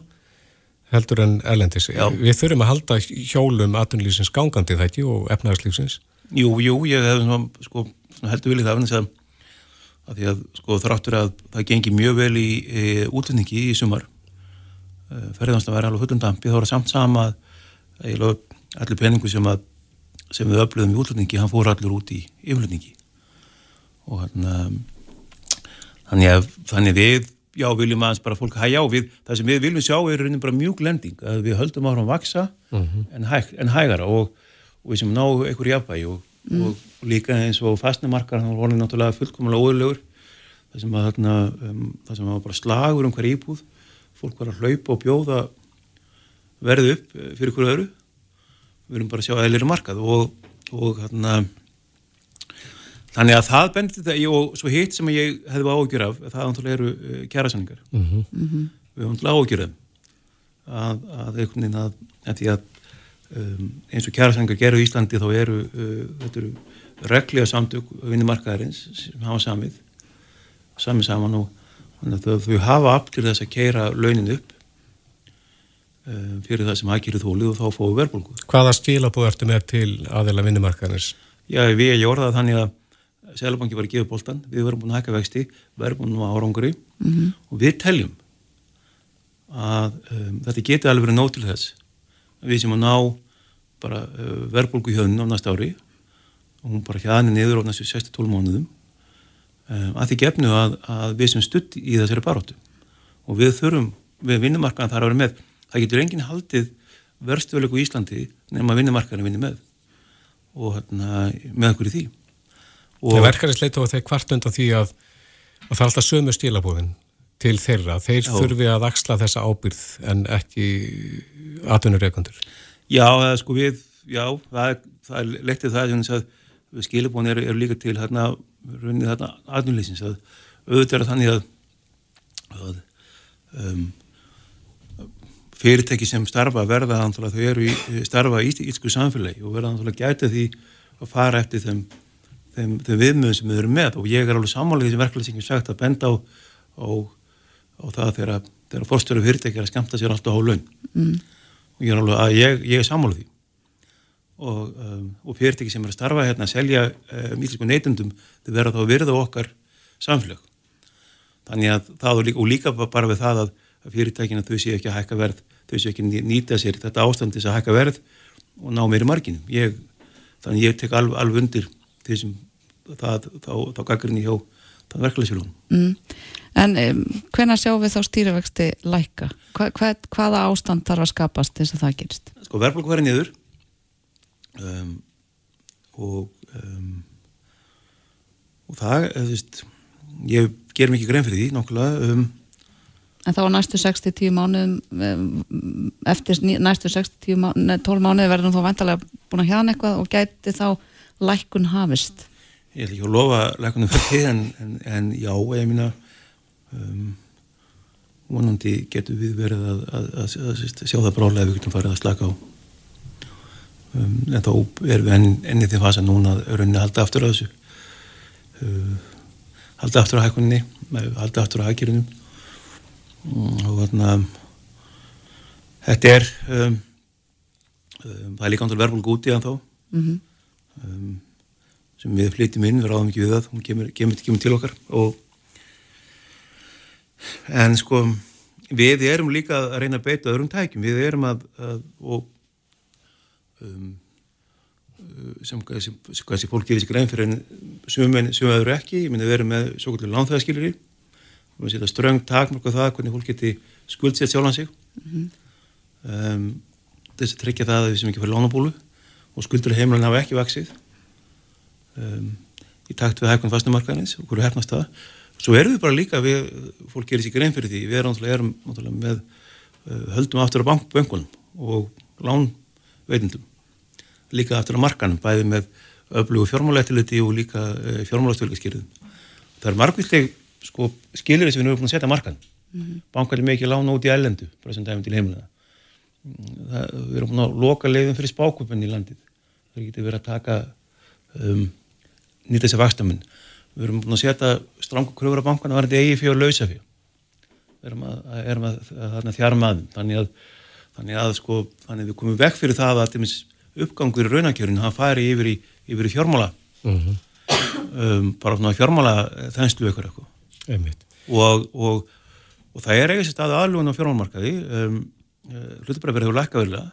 heldur en erlendis? Já. við þurfum að halda hjólum aðunlýsins gangandi þætti og efnarslýsins Jú, jú, ég hef svona, sko, heldur vilið það að, að því að sko, þráttur að það gengi mjög vel í e, útlendingi í sumar. E, ferðanst að vera alveg hullundampi þá er það samt sama að allir penningu sem að sem við öflöðum í útlutningi, hann fór allur út í yfirlutningi og hann um, þannig að þannig við, já, viljum aðeins bara fólk hægja á við, það sem við viljum sjá er raunin bara mjúk lending, að við höldum áhrifan vaksa uh mhm. -huh. en, hæg, en hægara og, og við sem ná einhverju jafnvægi og, mm. og, og líka eins og fastnemarkar hann var náttúrulega fullkomlega óðurlegur það sem að þarna, um, það sem að bara slagur um hver íbúð fólk var að hlaupa og bjóða verðu upp fyrir hverju öðru við erum bara að sjá er markað og, og hérna þannig að það bendir þetta og svo hitt sem ég hefði áhugjur af það ánþálega eru uh, kjærasanningar mm -hmm. við höfum ánþálega áhugjur af að, að einhvern veginn að, að því að um, eins og kjærasanningar gerur í Íslandi þá eru uh, þetta eru reglega samtök vinnumarkaðarins sem hafa samið samið saman og þau hafa aft til þess að keira launin upp. Eh, fyrir það sem aðgýrið þólið og þá fóðu verðbólgu. Hvaða stílabúð ertu með til aðeila vinnumarkaðinins? Já, við erum orðað þannig að Sælabanki var að gefa bóltan, við verðum búin að hækka vexti, verðum búin að árangri mm -hmm. og við teljum að um, þetta geti alveg verið nóg til þess við sem að ná bara uh, verðbólgu hjöðun á næsta ári og hún bara hjaðni niður á næstu 6-12 mánuðum um, að því gefnu að, að við sem stutt í þessari baróttu og við þurfum, við vinnumarkaðan þar að vera með það getur enginn haldið verðstöðulegu í Íslandi nema vinnumarkaðan vinni með og hérna, með okkur í því. Og Verkarins leita á þeir kvart undan því að, að það er alltaf sömu stílabóðin til þeirra, þeir já. þurfi að axla þessa ábyrð en ekki atvinnureikundur Já, sko við, já, það, það er leittið það að skilabóðin eru er líka til hérna, raunnið hérna atvinnuleysins að auðvitað er þannig að, að um, fyrirtæki sem starfa verða þau eru í starfa í ítsku samfélagi og verða gæta því að fara eftir þeim, þeim, þeim viðmöðum sem við erum með. Og ég er alveg þessi verkefni sem ég sagt að benda á, á, á það þegar, þegar fórstöru fyrirtæki er að skamta sér alltaf á laun. Mm. og ég er alveg að ég, ég er sammálið því. Og, um, og fyrirtæki sem er að starfa hérna að selja um, ítlensku neytundum þau verða þá að virða okkar samfélag. Þannig að það og líka, og líka bara við það að fyrirtækina þau séu ekki að hækka verð þau séu ekki að nýta sér þetta ástand til að hækka verð og ná meiri margin ég, þannig ég tek alveg, alveg undir þessum það, þá, þá gaggrinn í hjá það verkefælisfélagum mm. En um, hvenna sjáum við þá stýrivexti lækka? Hva, hva, hvaða ástand þarf að skapast þess að það gerist? Sko verðbólk verið niður um, og um, og það, þú veist ég ger mikið grein fyrir því nokkulega um En þá næstu 60-10 mánuðum, eftir næstu 60-12 mánuði verður þú þá vantarlega búin að hjá eitthvað og gæti þá lækun hafist? Ég ætla ekki að lofa lækunum fyrir því en, en, en já, ég mína, um, vonandi getur við verið að, að, að, að sjá það brálega ef við getum farið að slaka á. Um, en þá er við enn, enni því fasa núna að rauninni halda aftur á þessu. Uh, halda aftur á hækunni, halda aftur á hækjurinnum og þarna þetta er um, um, það er líka ántal verðbólk úti en þá mm -hmm. um, sem við flytjum inn, við ráðum ekki við það hún kemur, kemur, kemur til okkar. Og en sko við erum líka að reyna að beita öðrum tækjum, við erum að, að og um, sem hvað þessi fólk gefið sér grein fyrir en sumum öðru ekki, ég myndi að vera með svo kvöldur lánþæðaskilir í við setja ströng takmörku það hvernig fólk geti skuldsett sjálfan sig. Mm -hmm. um, þess að tryggja það að við sem ekki fyrir lánabúlu og skuldur heimlan hafa ekki vaksið um, í takt við hækkunum fastumarkaðinins og hverju hefnast það. Svo erum við bara líka við, fólk gerir sér grein fyrir því. Við erum, erum með uh, höldum aftur á bankunum og lánveitindum líka aftur á markanum bæði með öflugu fjármálættiliti og líka uh, fjármálættilskýrðum það er margvillig sko, skilir þess að við erum búin að setja markan. Mm -hmm. bankarnir með ekki lána út í ellendu bara sem dæfum til heimlega það, við erum búin að loka leiðum fyrir spákvöpunni í landið. Það getur verið að taka um, nýta þessi vakstamenn við erum búin að setja strangu kröfur á bankana varðið eigi fyrir að lausa fyrir við erum að, erum að, að, að þjara maður þannig að þannig að sko, þannig að við komum vekk fyrir það að uppgangur í raunakjörinu það færi yfir í, yfir í fjármála. Mm -hmm. um, bara fjármála þenslu ykkur eitthvað og, og, og það er eigið sér staði aðlugun á fjármálmarkaði um, uh, hlutabræðverði hefur lækkaðurlega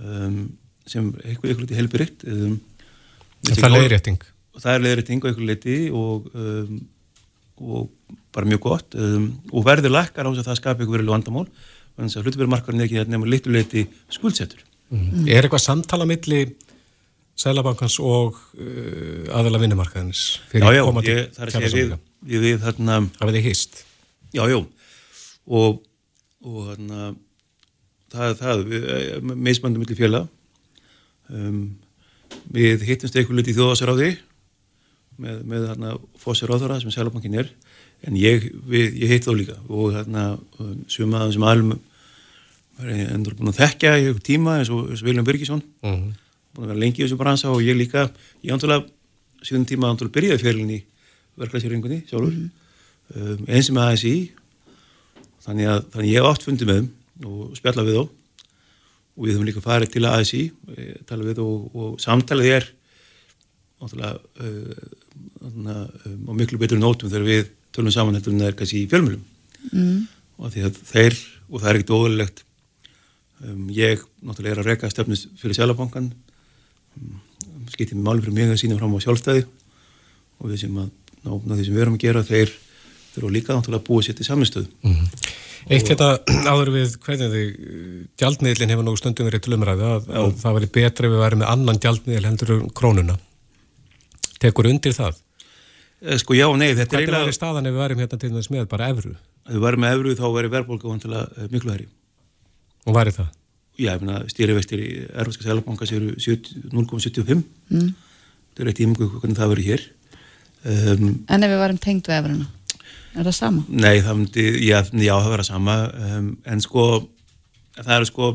um, sem eitthvað ykkur liti helbyrrikt um, Það er leiðrétting Það er leiðrétting á ykkur liti og, um, og bara mjög gott um, og verður lækkar á þess að það skapi ykkur verið vandamál þannig að hlutabræðmarkaðin er ekki nefnum litur leiti skuldsettur mm. Er eitthvað samtala milli Sælabankans og uh, aðala vinnumarkaðins fyrir komandi kjærlesamlega? Við, þarna Það verði hýst Já, já. Og, og þarna það, það við eh, meðsmannum millir fjalla um, við hittumst eitthvað luti í þjóðasaráði með, með þarna fósiráðara sem Sælabankin er. En ég, við, ég hitt þá líka. Og þarna um, sumaðan sem alveg endur búin að þekkja í einhver tíma eins og, og Vilján Byrkisson mhm. -huh búin að vera lengi í þessu bransa og ég líka, ég ántrúlega síðan tíma ántrúlega byrjaði fjölinni í verklæsjörðingunni sjálfur mm -hmm. um, eins aðeins í þannig að þannig ég hef átt fundið með þeim og spjalla við þá og við höfum líka farið til í eh, tala við og, og samtalið er ántrúlega uh, um, á miklu betur nótum þegar við tölum saman heldur en það er kannski í fjölmjölum mm. og því að þeir, og það er ekkit óðurlegt um, ég náttúrulega er að reyka stefnus fyrir Sjálfabankan um, skiptið með málum fyrir mig að sína fram á sjálfstæði og við sem að ná, því sem við erum að gera þeir þurfa líka náttúrulega að búa sér til saminstöðu mm -hmm. Eitt þetta hérna áður við hvernig þið gjaldmiðlinn hefur nú stundum verið til umræðu að, að það væri betra ef við væri með annan gjaldmiðl hendur krónuna Tekur undir það? Eh, sko já, nei, þetta er eiginlega... Hvað er staðan ef við varum hérna til þess með bara efru? Ef við varum með efru þá verður verðbólka vantilega eh, miklu herri. Og er það? Já, ég finna stýrivextir í Erfnska Sælabanka séu 0,75. Mm. Þetta er eitt ímgu hvernig það verður hér. Um, en ef við varum tengt við efruna? Er það sama? Nei, það myndi, já, já það verður sama. Um, en sko, það er sko,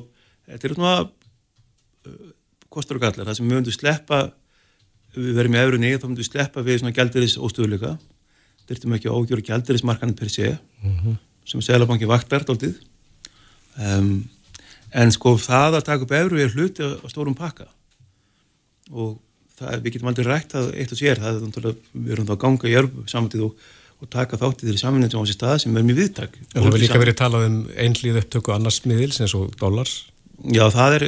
þetta er svona uh, kostur og gallar. Það sem við myndum sleppa við verðum í efruðni þá myndum við sleppa við svona gælduris óstöðuleika þurftum ekki að ógjóra gældurismarkanin per sé mm -hmm. sem Sælabanki vaktar doldið um, en sko það að taka upp efruð er hluti á stórum pakka og það, við getum aldrei rætt að eitt og sér, það er við erum þá að ganga í örf samtíð og, og taka þátt í þeirri saminni sem á þessi stað sem er mjög viðtak En það vil líka verið talað um einlýð upptöku annars miðils eins og dollars. Já það er,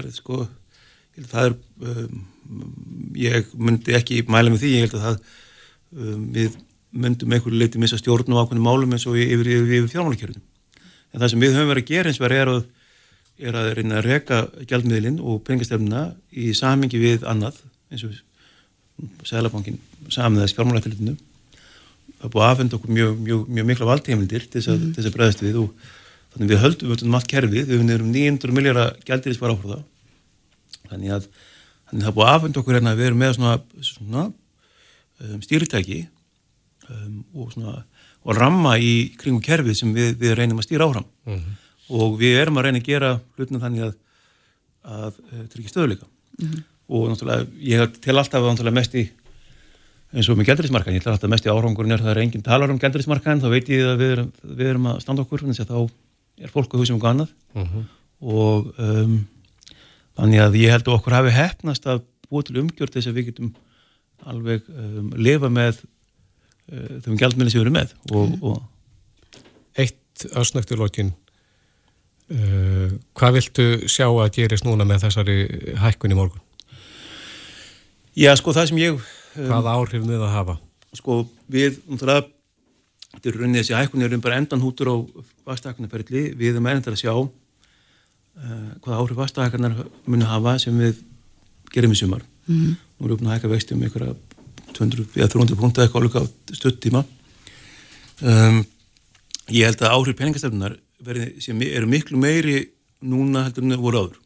er sko það er um, ég myndi ekki mæla með því, ég held að það um, við myndum einhverju leiti missa stjórn og ákveðinu málum eins og yfir, yfir, yfir fjármálakerfinu. En það sem við höfum verið að gera eins og er að er að reyna að reka gjaldmiðlinn og peningastefnuna í samingi við annað eins og Sælabankin saman þess fjármálakerfinu það er búið að aðfenda okkur mjög, mjög, mjög mikla valdheimildir til þess að, mm. að bregðast við og þannig við höldum um allt kerfið, við erum 900 miljardar gældiris var áfráða þannig að Þannig það er búið aðfend okkur hérna að við erum með svona, svona um, stýritæki um, og, svona, og ramma í kringum kerfið sem við, við reynum að stýra áfram mm -hmm. Og við erum að reyna að gera hlutna þannig að, að uh, tryggja stöðuleika mm -hmm. og náttúrulega ég tel alltaf náttúrulega mest í eins og með gældurismarkan, ég tel alltaf mest í árangurinn er það er enginn talar um gældurismarkan, þá veit ég að við erum, við erum að standa okkur þannig að þá er fólk að hugsa um annað mm -hmm. og um, Þannig að ég held að okkur hafi hefnast að búið til umgjörð þess að við getum alveg um, lifa með uh, þeim gældminni sem við erum með. Og, mm. og... Eitt ásnöktur lókin, hvað viltu sjá að gerist núna með þessari hækkun í morgun? Já, sko það sem ég... Um, hvað áhrif við að hafa? Sko við, um það, þetta er raunnið þessi hækkun um bara endan hútur á vastaknaferðli, við erum ennþar að sjá uh, hvaða áhrif vastahækarnar muni hafa sem við gerum í sumar mm -hmm. nú erum við uppnáð að hækka vexti um einhverja 200 eða 300 punta eitthvað álíka á stuttíma um, ég held að áhrif peningastefnunar eru miklu meiri núna heldur en það voru áður.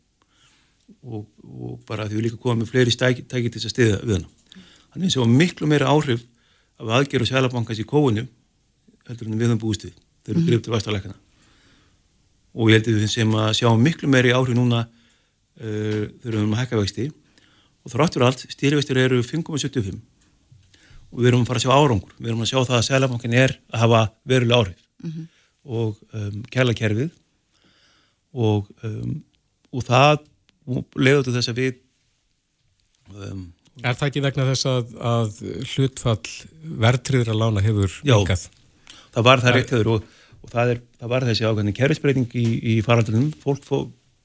Og, og bara því við líka komum með fleiri stæki til þess að stiða við hana. Þannig að það var miklu meiri áhrif af aðgerð og sælabankans í kóinu heldur en við höfum búist við þegar við grifum til vastalækana og ég held að við sem að sjá miklu meiri áhrif núna uh, þegar við höfum að hækka vexti. Og þráttur allt, stýrivextir eru 5,75 og við erum að fara að sjá árangur. Við erum að sjá það að selabankin er að hafa veruleg áhrif. Mm -hmm. Og um, kælakerfið og, um, og það leiður til þess að við um, Er það ekki vegna þess að, að hlutfall verðtriðra lána hefur yngað? Já, það var það reitt hefur og og það, er, það var þessi ákveðin kerfisbreyting í, í faraldunum, fólk fór,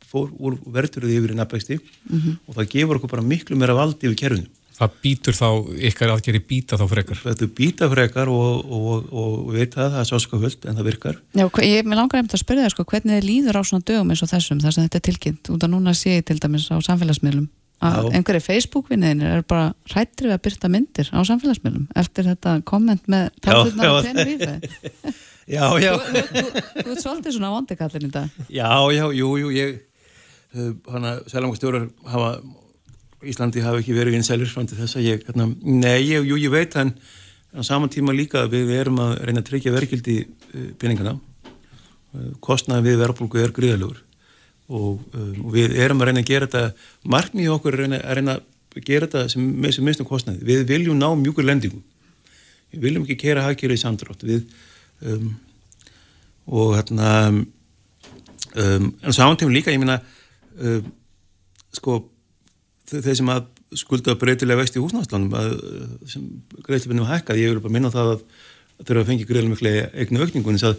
fór úr verðurðið yfir í nafnvexti mm -hmm. og það gefur okkur bara miklu meira valdi yfir kerfinu. Það býtur þá, ykkar aðgeri býta þá frekar? Þetta býta frekar og, og, og við veit það, það er sáskaföld en það virkar. Já, ég með langar einmitt að spyrja það sko, hvernig þið líður á svona dögum eins og þessum þar sem þetta er tilkynnt, út af núna sé ég til dæmis á samfélagsmiðlum. Að einhverju Facebook-vinniðinir er bara hrættrið að byrta myndir á samfélagsmiðlum eftir þetta komment með talvurnar og tennur í þau Já, já. Þú ert svolítið svona vondikallin í dag. Já, já, jú, jú ég hana, selangastjórar hafa Íslandi hafa ekki verið vinsælir til þess að ég, hérna, nei, ég, jú, ég veit en á saman tíma líka við erum að reyna að tryggja verkildi uh, peningana kostnaði við verðbólgu er gríðalugur og, um, og við erum að reyna að gera þetta markmið okkur að reyna að, reyna að gera þetta sem, sem minnstum kostnaði. Við viljum ná mjúkur lendingu. Við viljum ekki kera hagkerið í samdrátt við um, og hérna um, en sántím líka ég minna sko þeir sem að skulda breytilega vext í húsnáðslanum sem greiðslipinnum hækkað, ég vil bara minna það að þurfa að fengi greiðlega miklu eignu aukningu en þess að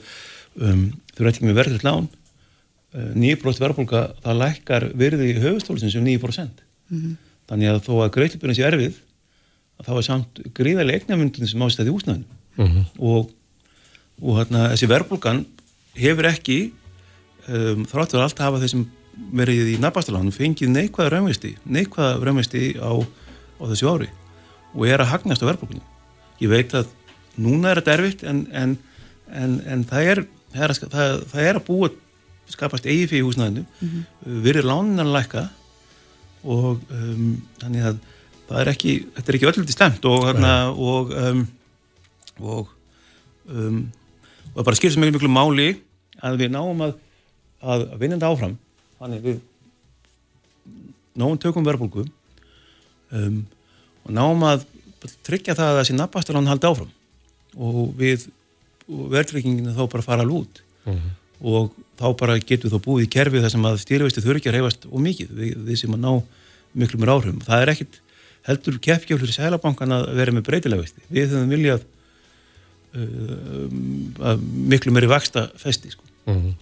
um, þurfa ekki með verður lán uh, 9% verðbólka það lækkar virði í höfustólusins um 9% mm -hmm. þannig að þó að greiðlipurinn sé erfið að þá er samt greiðlega eignamundin sem ástæði úsnæðin mm -hmm. og, og hérna þessi verðbólkan hefur ekki um, þráttur alltaf hafa þessum verið í nabastalánum fengið neikvæða raunveisti neikvæða raunveisti á, á þessu ári og er að hagnast á verðbólkunni ég veit að núna er þetta erfitt en, en, en, en það, er, það, er að, það, það er að búa skapast eigi fyrir húsnæðinu mm -hmm. við erum láninan lækka og um, þannig að það er ekki, þetta er ekki öllum til stemt og hérna og um, og um, og það bara skilur svo mjög miklu máli að við náum að að vinna þetta áfram þannig við náum tökum verðbólku um, og náum að tryggja það að þessi nabastalán haldi áfram og við verðtrygginginu þá bara fara lút mhm. -huh. og þá bara getur þá búið í kerfið þar sem að stýriveistu þurfi ekki að reyfast og mikið við, við sem að ná miklu mér áhrifum það er ekkit heldur keppgjaflur í sælabankan að vera með breytilegveisti við höfum viljað uh, miklu mér í vaksta festi sko. uh mhm.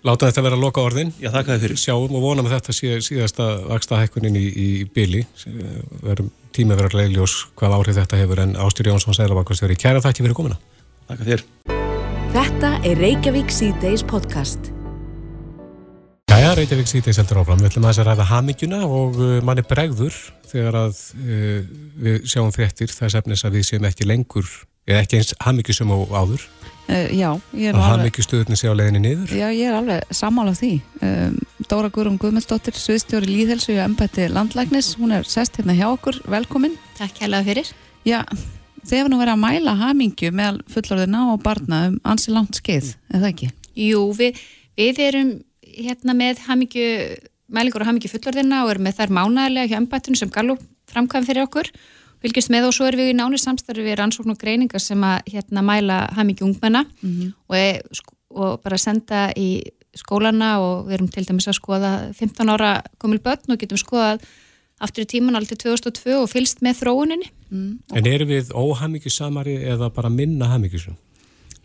Láta þetta vera að loka orðin. Já, þakka þið fyrir. Sjáum og vonum að þetta sé síðasta vaksta hækkunin í, í byli. Verum tíma verið að leiðljós hvað áhrif þetta hefur en Ástýr Jónsson Sælabankastjóri. Kæra þakki fyrir komina. Þakka þér. Þetta er Reykjavík C-Days podcast. Jæja, Reykjavík C-Days heldur áfram. Við ætlum að þess að ræða hamingjuna og uh, manni bregður þegar að uh, við sjáum fréttir þess efnis að við séum ekki lengur, eða ekki eins hamingjusum á áður Uh, já, ég er alveg... Að hafmyggjustöðunni sé á leginni niður? Já, ég er alveg sammála því. Um, Dóra Guðrum Guðmundsdóttir, sviðstjóri Líðhelsu og embætti landlæknis, hún er sest hérna hjá okkur, velkomin. Takk hella fyrir. Já, þið hefur nú verið að mæla hafmyggju með fullorðina og barna um ansi langt skeið, eða ekki? Jú, við, við erum hérna með hafmyggju, mælingur og hafmyggju fullorðina og erum með þær mánæðilega hjá embættinu sem Gallup framkvæm fyrir okkur og fylgjast með og svo erum við í náni samstarfi við rannsókn og greiningar sem að hérna mæla hafmyggi ungmenna mm -hmm. og, er, og bara senda í skólana og við erum til dæmis að skoða 15 ára komil börn og getum skoðað aftur í tíman aldrei 2002 og fylgst með þróuninni. Mm. En eru við óhafmyggjusamari eða bara minna hafmyggjusum?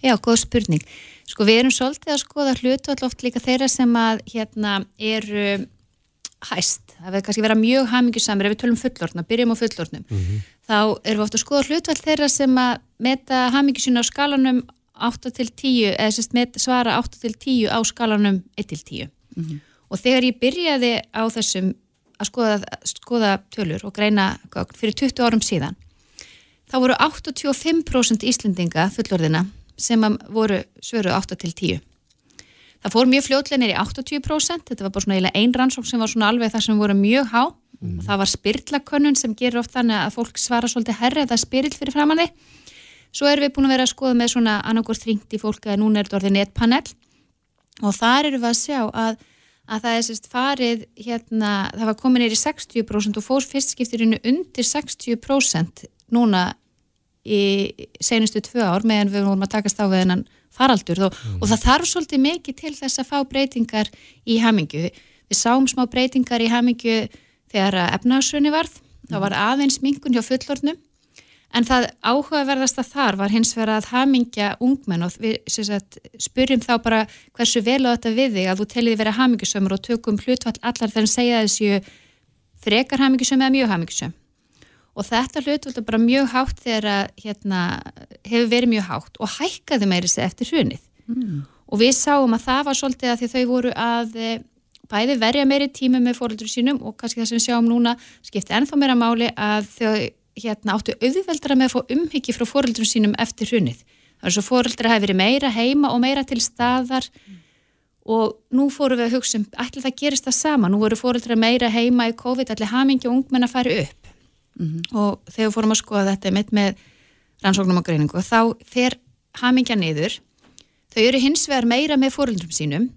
Já, góð spurning. Sko við erum svolítið að skoða hlutu alloft líka þeirra sem að hérna eru hæst, það verður kannski vera mjög hamingisamir ef við tölum fullortna, byrjum á fullortnum mm -hmm. þá erum við ofta að skoða hlutvall þeirra sem að meta hamingisuna á skalanum 8 til 10 eða sérst svara 8 til 10 á skalanum 1 til 10 mm -hmm. og þegar ég byrjaði á þessum að skoða, skoða tölur og greina fyrir 20 árum síðan þá voru 85% Íslendinga fullorðina sem voru svöru 8 til 10 Það fór mjög fljóðlega neyri 80%, þetta var bara svona einn rannsók sem var svona alveg það sem voru mjög há mm. það var spyrlakönnun sem gerur oft þannig að fólk svara svolítið það er spyrill fyrir framann þig. Svo erum við búin að vera að skoða með svona annarkort þringt í fólk að núna er þetta orðið netpanel og þar eru við að sjá að, að það er sérst farið hérna, það var komin neyri 60% og fór fyrstskiptirinu undir 60% núna í senustu tvö ár meðan við vorum að takast á við hennan faraldur og, mm. og það þarf svolítið mikið til þess að fá breytingar í hamingju. Við sáum smá breytingar í hamingju þegar efnaðsrunni varð, mm. þá var aðeins mingun hjá fullornum en það áhugaverðasta þar var hins vegar að hamingja ungmenn og við sagt, spyrjum þá bara hversu vel á þetta við þig að þú telliði vera hamingjusömmur og tökum hlutvall allar þegar segja þessu frekar hamingjusömm eða mjög hamingjusömm og þetta hlutvöld er bara mjög hátt þegar að hérna, hefur verið mjög hátt og hækkaði meiri sig eftir hrunið mm. og við sáum að það var svolítið að því þau voru að eh, bæði verja meiri tími með fóröldur sínum og kannski það sem við sjáum núna skipti ennþá meira máli að þau hérna, áttu auðveldra með að fá umhyggji frá fóröldur sínum eftir hrunið það er svo fóröldra hafi verið meira heima og meira til staðar mm. og nú fóru við að hugsa um ætla það gerist það sama, nú voru fóröldra meira heima í COVID, allir hamingi og ungmenn að fara upp mm -hmm. og þegar fórum að skoða þetta mitt með rannsóknum og greiningu þá fer hamingja niður þau eru hins vegar meira með fóröldrum sínum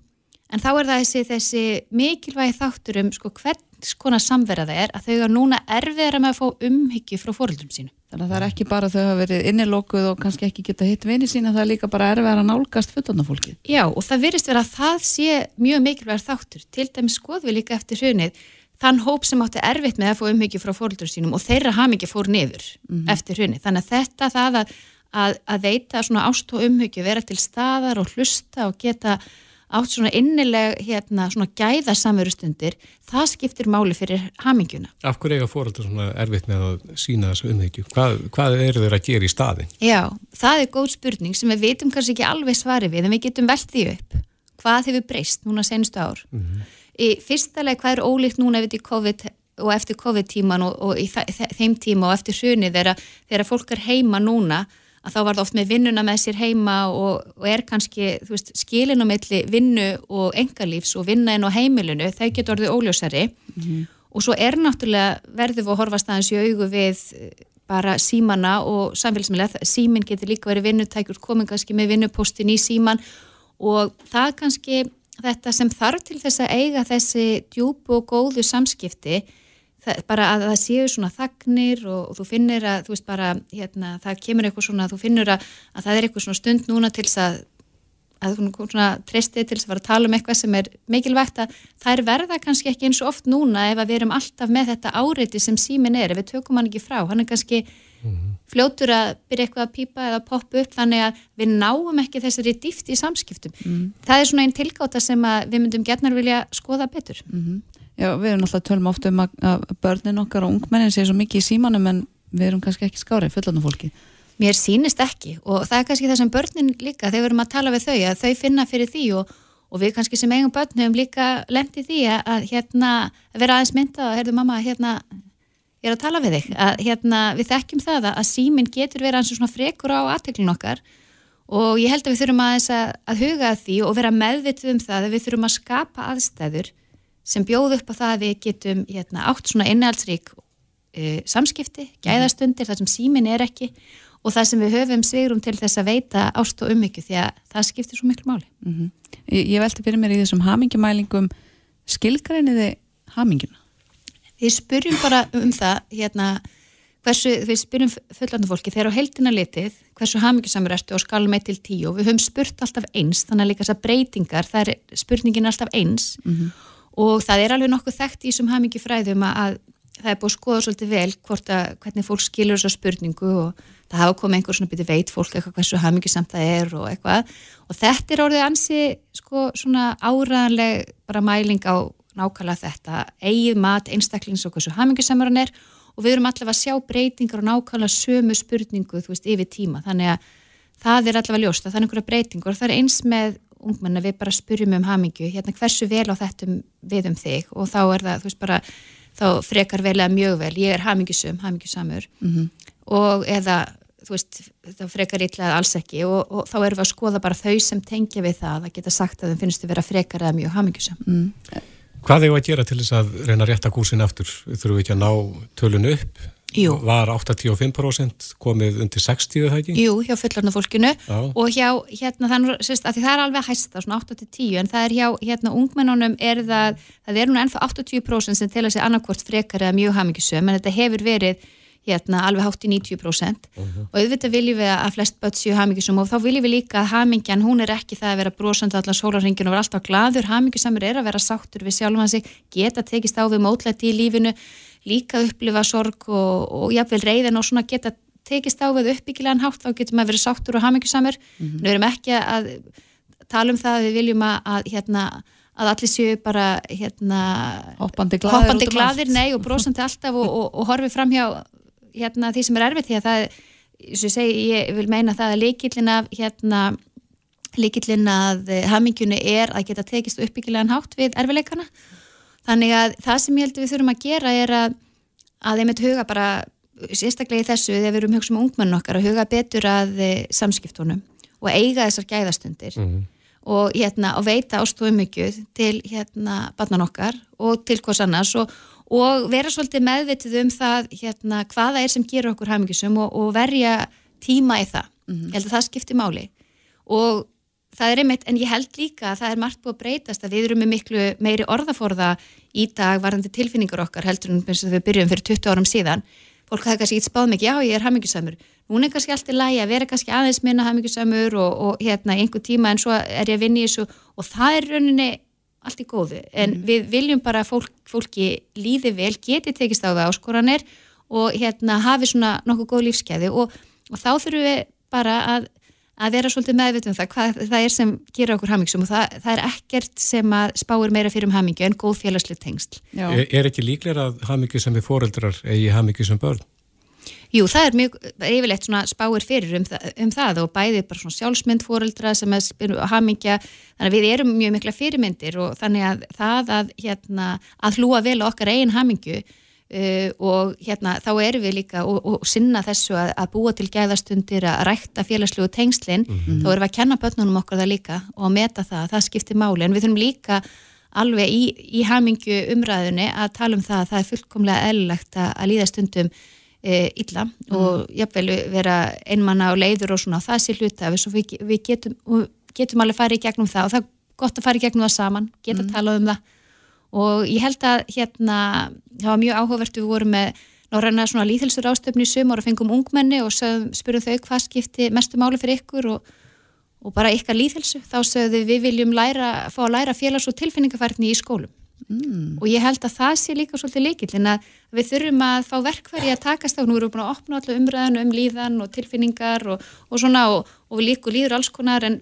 en þá er það þessi, þessi mikilvægi þáttur um sko, hvers konar samverða það er að þau eru núna erfiðra með að fá umhyggju frá fóröldrum sínum Þannig að það er ekki bara þau hafa verið innilokkuð og kannski ekki geta hitt vini sína, það er líka bara erfiðar að nálgast fullornafólki. Já og það virðist vera að það sé mjög mikilvægur þáttur. Til dæmis skoðum við líka eftir hrunið þann hóp sem átti erfitt með að få umhyggju frá fóröldur sínum og þeirra hamingi fór niður mm -hmm. eftir hrunni. Þannig að þetta það að, að, að veita svona ást og umhyggju, vera til staðar og hlusta og geta átt svona innileg hérna svona gæða samverustundir, það skiptir máli fyrir haminguna. Af hverju eiga fóröldur svona erfitt með að sína þessu umhyggju? Hvað, hvað eru þeir að gera í staðin? Já, það er góð spurning sem við veitum kannski ekki alveg svari við en við getum velt því upp. Hvað hefur breyst núna senstu ár? Mm -hmm. Í fyrsta leið hvað er ólíkt núna við COVID og eftir COVID-tíman og, og í þeim tíma og eftir hrunni þegar fólk er heima núna að þá var það oft með vinnuna með sér heima og, og er kannski veist, skilin á milli vinnu og engalífs og vinna inn á heimilinu, þau getur orðið óljósari mm -hmm. og svo er náttúrulega verðið við að horfa staðins í augu við bara símana og samfélagsmiðlega, símin getur líka verið vinnutækur, komin kannski með vinnupostin í síman og það kannski þetta sem þarf til þess að eiga þessi djúbu og góðu samskipti það, bara að það séu svona þagnir og, og þú finnir að þú veist bara hérna, það kemur eitthvað svona þú finnur að, að það er eitthvað svona stund núna til þess að að þú svona treystið til að fara að tala um eitthvað sem er mikilvægt að það er verða kannski ekki eins og oft núna ef að við erum alltaf með þetta áreiti sem símin er ef við tökum hann ekki frá, hann er kannski mm -hmm. fljótur að byrja eitthvað að pýpa eða að poppa upp þannig að við náum ekki þessari dýft í samskiptum. Mm. Það er svona einn tilgáta sem við myndum gernar vilja skoða betur. Mm -hmm. Já, við erum alltaf tölum ofta um að börnin okkar og ungmennin sé svo mikið í símanum en við erum kannski ekki skárið fullandu fólki. Mér sínist ekki og það er kannski það sem börnin líka, þegar við erum að tala við þau að þau finna fyrir því og, og við kannski sem eigum börn hefum líka lendið því að, að hérna að vera aðeins mynda og heyrðu mamma hérna ég er að tala við þig, að hérna við þekkjum það að símin getur verið eins og svona frekur á aðteklin okkar og ég held að við þurfum aðeins að, að huga því og vera meðvitið um það að við þurfum að skapa aðstæður sem bjóð upp á það að við getum hérna, átt svona innhaldsrík uh, samskipti, gæðastundir, það sem símin er ekki og það sem við höfum svigrum til þess að veita ást og ummyggju því að það skiptir svo miklu máli. Mm -hmm. Ég, ég velti fyrir mér í þessum hamingjumælingum skilgræniði hamingina? Við spurjum bara um það hérna hversu, við spyrjum fullandu fólki þegar á heldina litið, hversu hamingjusamur ertu og skalum eitt til tíu og við höfum spurt alltaf eins, þannig að líka þess að breytingar, það er spurningin alltaf eins. Mm -hmm og það er alveg nokkuð þekkt í þessum hamingi fræðum að það er búið að skoða svolítið vel hvort að hvernig fólk skilur þessu spurningu og það hafa komið einhver svona byrju veit fólk eitthvað hversu hamingi samt það er og eitthvað. Og þetta er orðið ansi sko svona áraðanleg bara mæling á nákvæmlega þetta eigið mat einstaklings og hversu hamingi samar hann er. Og við erum allavega að sjá breytingar og nákvæmlega sömu spurningu þú veist yfir tíma. Þannig að það er allavega ljóst að það er einhverja breytingur og það er eins með ungmenna við bara spurjum um hamingju, hérna hversu vel á þetta við um þig? Og þá er það, þú veist bara, þá frekar vel eða mjög vel, ég er hamingjusum, hamingjusamur mm -hmm. og eða þú veist, þá frekar illa eða alls ekki. Og, og þá erum við að skoða bara þau sem tengja við það, að geta sagt að þeim finnst að vera frekar eða mjög hamingjusam mm. Hvað það að gera til þess að reyna að rétta kúsin aftur? Þurfum við ekki að ná tölun upp? Jú. Var 85% komið undir 60 það ekki? Jú, hjá fullarna fólkinu Já. og hjá, hérna, þannig að það er alveg hæsta, svona 8-10 en það er hjá, hérna, ungmennunum er það, það er núna ennþá 80% sem að segja annarkvort frekar eða mjög hamingisum en þetta hefur verið, hérna, alveg hátt í 90% uh -huh. og auðvitað viljum við að flest börn séu hamingisum og þá viljum við líka að hamingjan, hún er ekki það að vera brosandi allar sólarringin og vera alltaf gladur, hamingisamur er að vera sáttur við sjálfan sig, geta tekist á við mótlæti í lífinu líka upplifa sorg og, og jáfnveil reyðin og svona geta tekist á við uppbyggilegan hátt þá getur maður verið sáttur og hamingisamur mm -hmm. en við erum ekki að tala um það að við viljum að, að hérna að allir séu bara hérna, hoppandi gladir, hoppandi gladir nei, og brosandi alltaf og, og, og horfi fram hjá hérna, því sem er erfitt því að það, ég, segi, ég vil meina það að leikillin af hérna, leikillin að hamingjunu er að geta tekist uppbyggilegan hátt við erfileikana Þannig að það sem ég held við þurfum að gera er að, að einmitt huga bara, sérstaklega í þessu, þegar við erum hugsa um ungmenn okkar, að huga betur að eh, samskiptunum og eiga þessar gæðastundir mm -hmm. og, hérna, og veita ástofumökjuð til hérna, barnan okkar og til hvers annars og, og vera svolítið meðvitið um það hérna, hvaða er sem gerur okkur hamingisum og, og verja tíma í það. Mm -hmm. Ég held að það skiptir máli og það er einmitt, en ég held líka að það er margt búið að breytast að við erum með miklu meiri orðaforða í dag varðandi tilfinningar okkar heldur en eins og við byrjum fyrir 20 árum síðan fólk hafa kannski ít spáð mikið, já ég er hamingisamur núna er kannski allt í lægi að vera kannski aðeins minna hamingisamur og, og hérna einhver tíma en svo er ég að vinna í þessu og það er rauninni allt í góðu en mm. við viljum bara að fólk, fólki líði vel, geti tekist á það áskoranir og hérna hafi svona nokkuð góð lífskeiði og, og þá þurfum við bara að að vera svolítið meðvitum það hvað það er sem gera okkur hamingsum og það, það er ekkert sem að spáir meira fyrir um hamingju en góð félagslega tengsl. Er, er ekki líklega að hamingju sem við foreldrar eigi hamingju sem börn? Jú, það er mjög, yfirleitt svona spáir fyrir um, það, um það og bæðið bara svona sjálfsmynd foreldra sem er hamingja, þannig að við erum mjög mikla fyrirmyndir og þannig að það að, hérna, að hlúa vel okkar eigin hamingju Uh, og hérna þá erum við líka og, og sinna þessu að, að búa til gæðastundir að rækta félagslegu tengslinn mm -hmm. þá erum við að kenna börnunum okkur það líka og meta það, það skiptir máli. En við þurfum líka alveg í, í hamingu umræðunni að tala um það að það er fullkomlega eðlilegt að, að líða stundum e, illa mm og jáfnvel vera einmanna og leiður og svona það sé hluta við, við, getum, getum alveg farið í gegnum það og það er gott að fara í gegnum það saman geta mm -hmm. að tala um það. Og ég held að hérna, það var mjög áhugavert við vorum með náttúrulega svona líðhilsur ástöfni í sumar og fengum ungmenni og spurðum þau hvað skipti mestu máli fyrir ykkur og, og bara ykkar líðhilsu þá sögðu við viljum læra, fá að læra félags- og tilfinningafærni í skólum mm. og ég held að það sé líka svolítið líkil en að við þurfum að fá verkværi að takast á, nú erum við búin að opna allu umræðinu um líðan og tilfinningar og, og svona og, og við líku líður alls konar en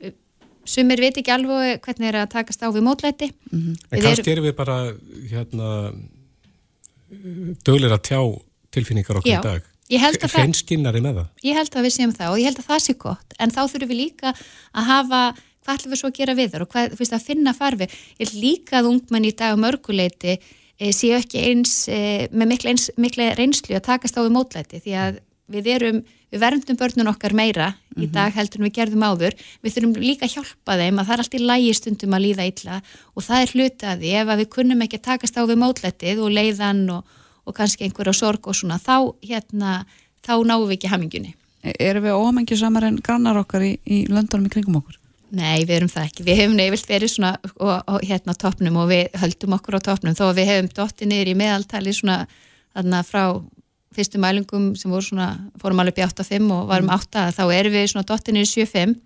sumir veit ekki alveg hvernig er að takast á við mótlæti. Mm -hmm. En kannski erum við bara hérna döglir að tjá tilfinningar okkur Já, í dag hreinskinnari með það. Ég held að við séum það og ég held að það sé gott. En þá þurfum við líka að hafa hvað ætlum við svo að gera við þar og hvað, fyrst, að finna farfi ég held líka að ungmenn í dag mörguleiti e, séu ekki eins e, með mikla, eins, mikla reynslu að takast á við mótlæti því að við erum við verndum börnun okkar meira mm -hmm. í dag heldur en við gerðum áður við þurfum líka að hjálpa þeim að það er allt í lægi stundum að líða illa og það er hlutaði ef við kunnum ekki að takast á við mótlættið og leiðan og, og kannski einhverja sorg og svona þá, hérna, þá náum við ekki hamingunni Erum við óhamengið samar en grannar okkar í, í löndunum í kringum okkur? Nei, við erum það ekki. Við hefum neyvilt verið svona og, og, hérna toppnum og við höldum okkur á toppnum þó að við hefum dotti niður í meðaltali svona þarna frá fyrstu mælingum sem voru svona, fórum alveg upp í 8-5 og varum 8, mm. þá erum við svona dottinir í 7-5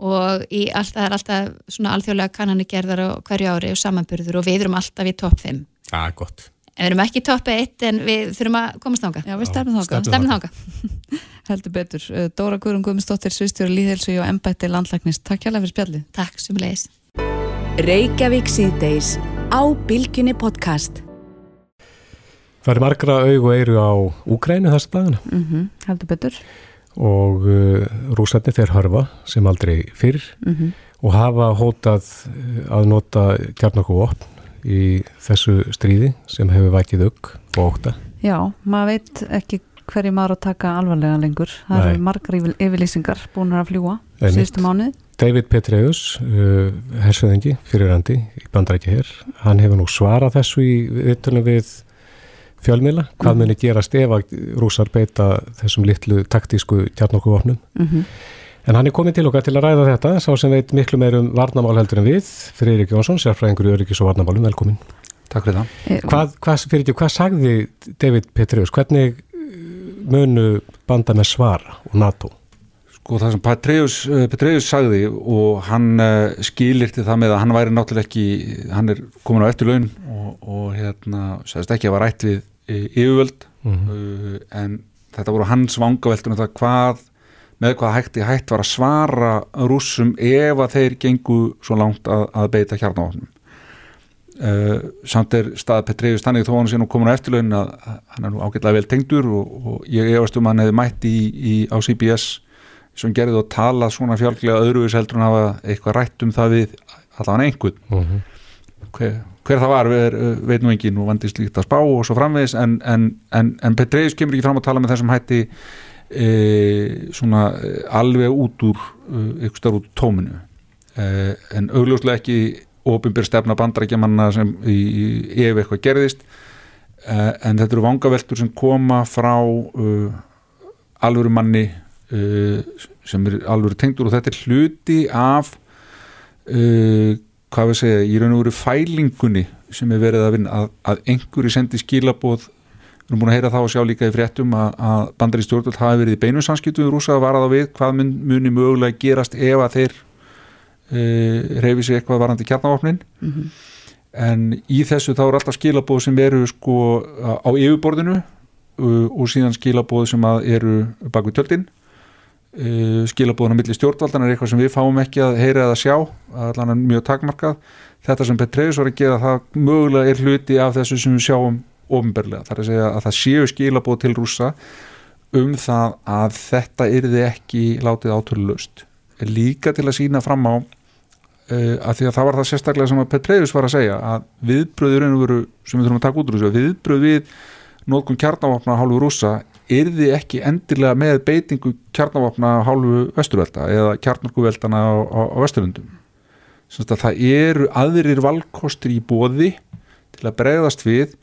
og í alltaf, það er alltaf svona alþjóðlega kannanir gerðar á hverju ári og samanburður og við erum alltaf í topp 5. Það er gott. En við erum ekki í topp 1 en við þurfum að komast þánga. Já, við stefnum þánga. Heldur betur. Uh, Dóra Guðrun Guðmundsdóttir, Svistjóri Líðhelsu og Embætti Landlæknis. Takk hjálpa fyrir spjallið. Takk sem leis. Reykjavík síðdeis á Bilginni podcast. Það er margra aug og eiru á Úkrænu þess dagana. Mm -hmm, heldur betur. Og uh, rúsarni þeir harfa sem aldrei fyrr mm -hmm. og hafa hótað uh, að nota kjarnokku opn í þessu stríði sem hefur vækið aug og óta. Já, maður veit ekki hverju maður að taka alvarlega lengur. Það Nei. eru margar yfirlýsingar búin að fljúa síðustu mánuð. David Petreus, uh, hersöðingi fyrirandi í bandarækja hér, hann hefur nú svarað þessu í viðtölum við fjölmila, hvað mm. muni gerast ef að rúsar beita þessum litlu taktísku tjarnokuvopnum mm -hmm. en hann er komin til okkar til að ræða þetta sá sem veit miklu meirum varnamál heldur en við Friðrik Jónsson, sérfræðingur í öryggis og varnamálum, velkomin Takk fyrir það Hvað, hvað, fyrir, hvað sagði David Petrius, hvernig munu banda með svara og NATO? Sko það sem Petrius, eh, sagði og hann skilir til það með að hann væri náttúrulega ekki, hann er komin á eftirlaun og, og hérna sagðist ekki að var rætt við yfirvöld mm -hmm. en þetta voru hans vangaveltur um það hvað með hvað hætti hætt var að svara rúsum ef að þeir gengu svo langt að, að beita hjarnáfnum uh, samt er stað Petrejus Tannig þó hann sé nú komin á eftirlaun að hann er nú ágætlega vel tengdur og, og ég efast um að hann hefði mætt í, í, á CBS sem gerði og talað svona fjálglega öðruvis heldur en hafa eitthvað rætt um það við allavega einhvern mm -hmm. hver, hver það var er, veit nú engin og vandist líkt að spá og svo framvegis en, en, en, en Petreus kemur ekki fram að tala með þessum hætti e, svona e, alveg út úr eitthvað starf út úr tóminu e, en augljóslega ekki ofinbyr stefna bandarækjamanna sem ef eitthvað gerðist. E, en þetta eru vangaveltur sem koma frá e, alvöru manni sem er alvöru tengdur og þetta er hluti af hvað við segja, í raun og veru fælingunni sem er verið að vinna að, að einhverju sendi skilabóð við erum búin að heyra það og sjá líka í fréttum að, að bandari stjórnvöld hafi verið í beinu samskiptu við rúsa að vara þá við hvað mun, muni mögulega gerast ef að þeir reyfi sig eitthvað varandi kjarnavapnin mm -hmm. en í þessu þá er alltaf skilabóð sem eru sko á yfirborðinu og síðan skilabóð sem eru bak við tjöldin. Uh, skilabóðan á milli stjórnvaldan er eitthvað sem við fáum ekki að heyra eða sjá allan mjög takmarkað. Þetta sem Petreus var að gera það mögulega er hluti af þessu sem við sjáum ofinberlega, þar að segja að það séu skilabóð til rúsa um það að þetta yrði ekki látið átölulegust líka til að sína fram á að því að það var það sérstaklega sem að Petreus var að segja að viðbröður sem við þurfum að taka út úr þessu viðbröð við nótkun kjarnavapna hálfu rúsa yrði ekki endilega með beitingu kjarnavapna hálfu vesturvelda eða kjarnarkuveldana á, á, á vesturlundum það eru aðrir valkostur í bóði til að bregðast við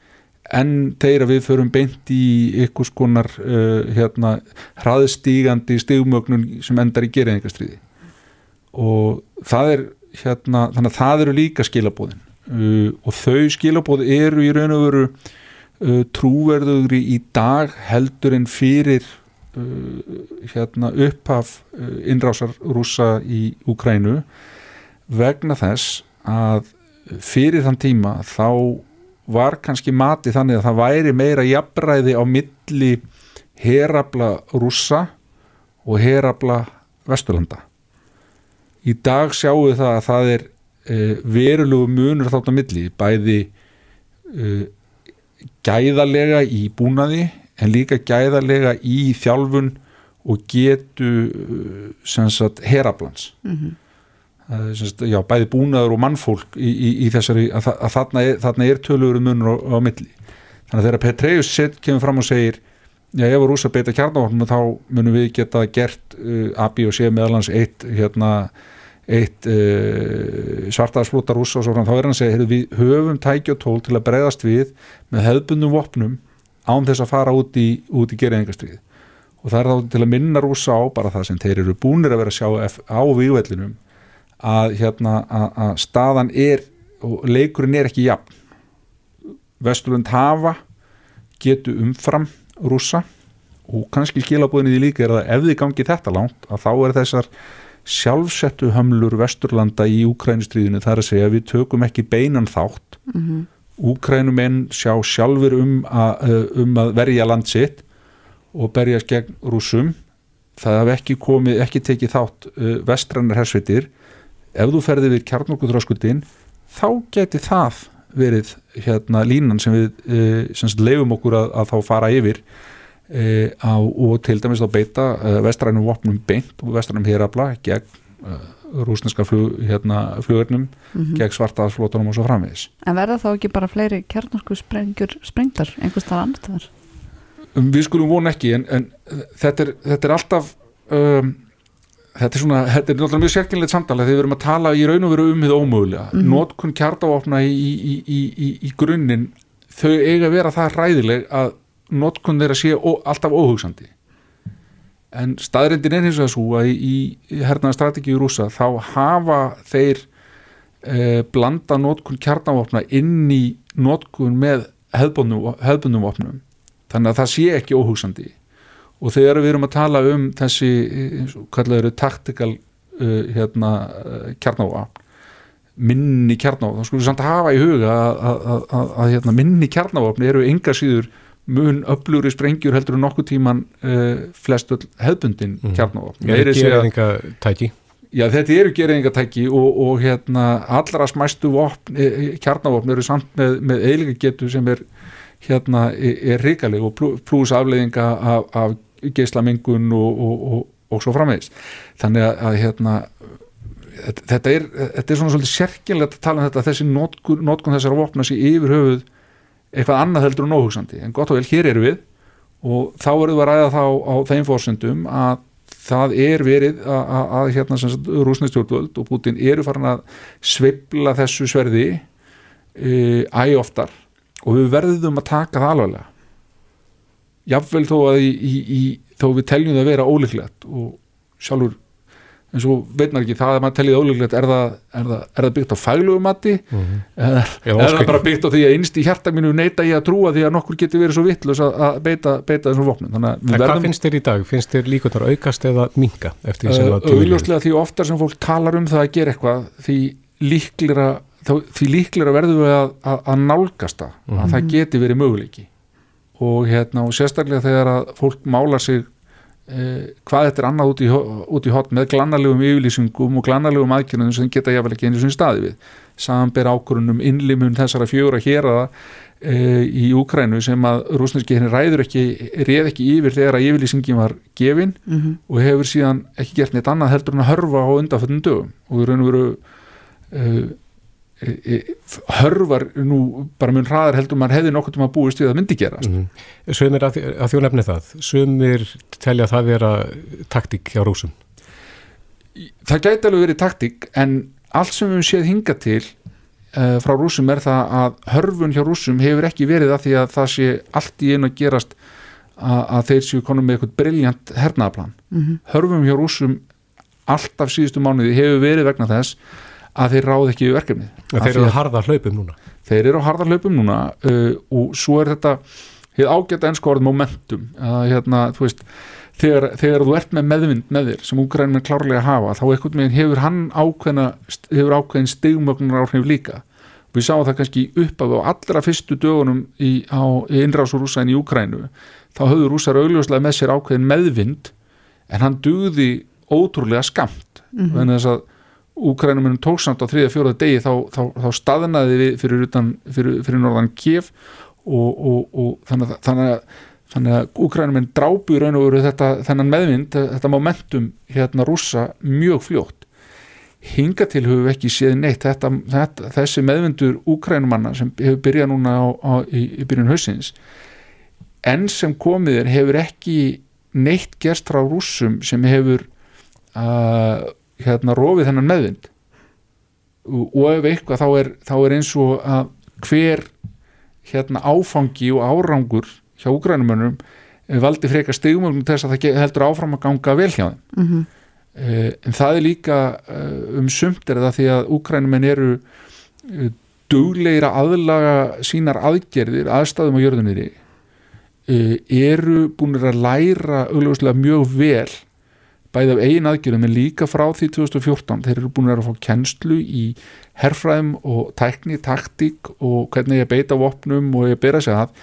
en þeir að við förum beint í ykkur skonar uh, hérna, hraðstígandi stigmögnun sem endar í gerðingastriði og það er hérna, þannig að það eru líka skilabóðin uh, og þau skilabóð eru í raun og veru uh, trúverðugri í dag heldur en fyrir uh, hérna, upphaf uh, innrásar rúsa í Ukrænu vegna þess að fyrir þann tíma þá var kannski mati þannig að það væri meira jafnræði á milli herabla rússa og herabla vesturlanda í dag sjáum við það að það er e, verulegu munur þátt á milli bæði e, gæðalega í búnaði en líka gæðalega í þjálfun og getu e, sem sagt herablans mm -hmm. já, bæði búnaður og mannfólk í, í, í þessari að, að þarna er, þarna er tölugur munur á, á milli þannig að þegar Petreus kemur fram og segir já, ef við rúsa beita kjarnáfnum þá munum við geta gert uh, A, B og C meðalans eitt hérna eitt uh, svartaðarsflótar rúsa og svo fram, þá er hann að segja heyrðu, við höfum tæki og tól til að bregðast við með hefðbundum vopnum án þess að fara út í, í gerðingastrið og það er þá til að minna rúsa á bara það sem þeir eru búinir að vera að sjá á vývellinum að, hérna, að, að staðan er og leikurinn er ekki jafn. Vesturlund hafa getu umfram rúsa og kannski skilabúðinni því líka er að ef þið gangi þetta langt að þá er þessar sjálfsettu hömlur Vesturlanda í Úkrænustriðinu þar að segja við tökum ekki beinan þátt. Mm -hmm. Úkrænumenn sjá sjálfur um, um að verja land sitt og berjast gegn rúsum það hef ekki komið, ekki tekið þátt vestrannar hersvitir ef þú ferði við kjarnokkuðröskuldin þá geti það verið hérna línan sem við sem leifum okkur að, að þá fara yfir e, á, og til dæmis þá beita e, vestrænum vopnum beint og vestrænum hérabla gegn e, rúsneska flug, hérna, flugurnum mm -hmm. gegn svartaðsflótunum og svo framvegis En verða þá ekki bara fleiri kjarnarsku sprengjur sprengtar einhverstað annar þar? Um, við skulum vona ekki en, en þetta, er, þetta er alltaf um, þetta er svona, þetta er náttúrulega mjög sérkynlegt samtala þegar við erum að tala í raun og veru um því ómögulega, mm -hmm. nótkunn kjartavopna í, í, í, í grunninn þau eiga að vera það ræðileg að notkun þeirra sé ó, alltaf óhugsandi. En staðrindin er hins vegar svo að í, í hernaða strategíu rúsa þá hafa þeir eh, blanda notkun kjarnavopna inn í notkun með hefðbundum vopnum. Þannig að það sé ekki óhugsandi. Og þegar við erum að tala um þessi, kallar þau taktikal uh, hérna, uh, kjarnavopn minni kjarnavopn, þá skulum við samt hafa í huga að, að, að, að hérna, minni kjarnavopni eru enga síður mun öflugri sprengjur heldur nokkuð tíman uh, flest hefðbundin mm. kjarnavopn. Er gerðingatæki? Já, þetta eru gerðingatæki og, og hérna allra smæstu vopn, e, kjarnavopn eru samt með, með eiginlega getu sem er hérna er, er ríkaleg og pluss afleiðinga af, af geislamengun og, og, og svo framvegis. Þannig að, að hérna þetta er, þetta er svona svolítið sérkjulegt að tala um þetta þessi nótkun, þessara vopna sem yfir höfuð eitthvað annað heldur en óhugsandi. En gott og vel, hér eru við og þá verðum við að ræða þá á þeim fórsendum að það er verið að, hérna sagt rúsnistjórnvöld og Putin eru farin að sveibla þessu sverði e, æg oftar. Og við verðum að taka það alvarlega. Jáfnveil þó að í, í, í, þó við teljum það að vera óleiklegt og sjálfur en svo veit maður ekki það að maður tellið ólíklegt er það, er það, er það byggt á faglugumatti mm -hmm. er, er það bara byggt á því að einst í hjarta mínu neyta ég að trúa því að nokkur getur verið svo vittlust að beita, beita þessum vopnum verðum, hvað finnst þér í dag? Finnst þér líkundar aukast eða minga? Auðljóslega því oftar sem fólk talar um það að gera eitthvað því líklera, því líklera verðum við að, að, að nálgasta mm -hmm. að það mhm. geti verið möguleiki og, hérna, og sérstaklega þegar að fólk málar sig uh, hvað þetta er annað út í, út í hot með glannarlegum yfirlýsingum og glannarlegum aðkjörnum sem geta jáfnvel ekki einu svona staði við samanber ákvörunum innlimun þessara fjóra hér aða uh, í Úkrænu sem að rúsneski henni ræður ekki reið ekki yfir þegar að yfirlýsingin var gefin mm -hmm. og hefur síðan ekki gert neitt annað heldur en að hörfa á undanföldum dögum og við raun og veru uh, hörvar nú bara mjög hraðar heldur maður hefði nokkur til að búist við að myndi gerast mm -hmm. Sumir að, að þjó nefni það Sumir telja að það vera taktík hjá rúsum Það gæti alveg verið taktík en allt sem við séð hinga til uh, frá rúsum er það að hörfun hjá rúsum hefur ekki verið að því að það sé allt í einu að gerast að, að þeir séu konum með eitthvað brilljant hernaðaplan mm -hmm. hörfum hjá rúsum alltaf síðustu mánuði hefur verið vegna þess að þeir ráð ekki verkefni Þeir eru á harða hlaupum núna. Þeir eru á harða hlaupum núna uh, og svo er þetta hefur ágætt ennsko orð momentum. Að hérna, þú veist þegar, þegar þú ert með meðvind með þér sem úgrænum er klárlega að hafa, þá ekkert með hefur hann ákveðna, hefur ákveðin stigmögnunar áhrif líka. Og við sáum það kannski upp af á allra fyrstu dögunum í, á innrásu rúsa í Úgrænu þá höfðu rúsar augljóslega með sér ákveðin meðvind en hann dugði ótrúlega skamt mm -hmm. Að Úkrænumunum tók samt á þriða fjóraða degi þá, þá, þá staðnaði við fyrir, utan, fyrir, fyrir norðan kef og, og, og þannig, þannig að þannig að Úkrænuminn drápu í raun og veru þetta þennan meðvind, þetta momentum hérna rúsa mjög fljótt. Hinga til höfum við ekki séð neitt. Þetta, þetta, þessi meðvindur Úkrænumanna sem hefur byrjað núna á, á, í, í byrjun hausins enn sem komið er hefur ekki neitt gerst frá rúsum sem hefur að uh, hérna rofið þennan meðvind og ef eitthvað þá er, þá er eins og að hver hérna áfangi og árangur hjá úgrænumönnum valdi freka stegumögnum til þess að það heldur áfram að ganga vel hjá þeim mm -hmm. en það er líka uh, um sumt er það því að úgrænumenn eru dugleira aðlaga sínar aðgerðir aðstæðum á jörðuniri eru búin að læra auðvitað mjög vel bæði af eigin aðgjörðum en líka frá því 2014 þeir eru búin að fá kennslu í herfræðum og tækni, taktík og hvernig ég beita vopnum og ég bera sig að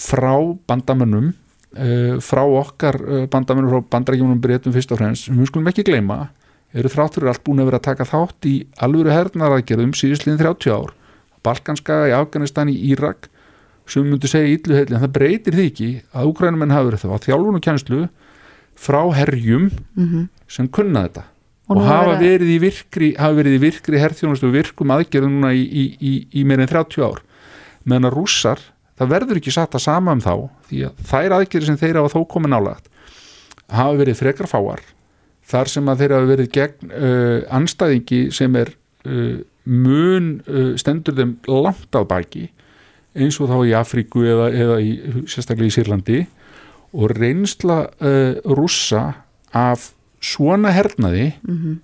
frá bandamönnum uh, frá okkar uh, bandamönnum frá bandrækjumunum breytum fyrst og fremst við skulum ekki gleyma eru þráttur allt búin að vera að taka þátt í alvöru hernaðaðgerðum síðustliðin 30 ár. Balkanska, í Afganistan, í Írak sem við myndum segja ílluheitli en það breytir því ekki að úkrænumenn frá herjum mm -hmm. sem kunna þetta. Og, og hafa, verið virkri, hafa verið í virkri herþjónust og virkum aðgerðum núna í, í, í, í meirinn 30 ár. Meðan að rússar, það verður ekki satt að sama um þá því að þær aðgerði sem þeir hafa þó komið nálagt hafa verið frekar fáar. Þar sem að þeir hafa verið gegn uh, anstæðingi sem er uh, mun uh, stendur þeim langt á baki eins og þá í Afríku eða, eða í, sérstaklega í Sýrlandi og reynsla uh, rússa af svona hernaði mm -hmm.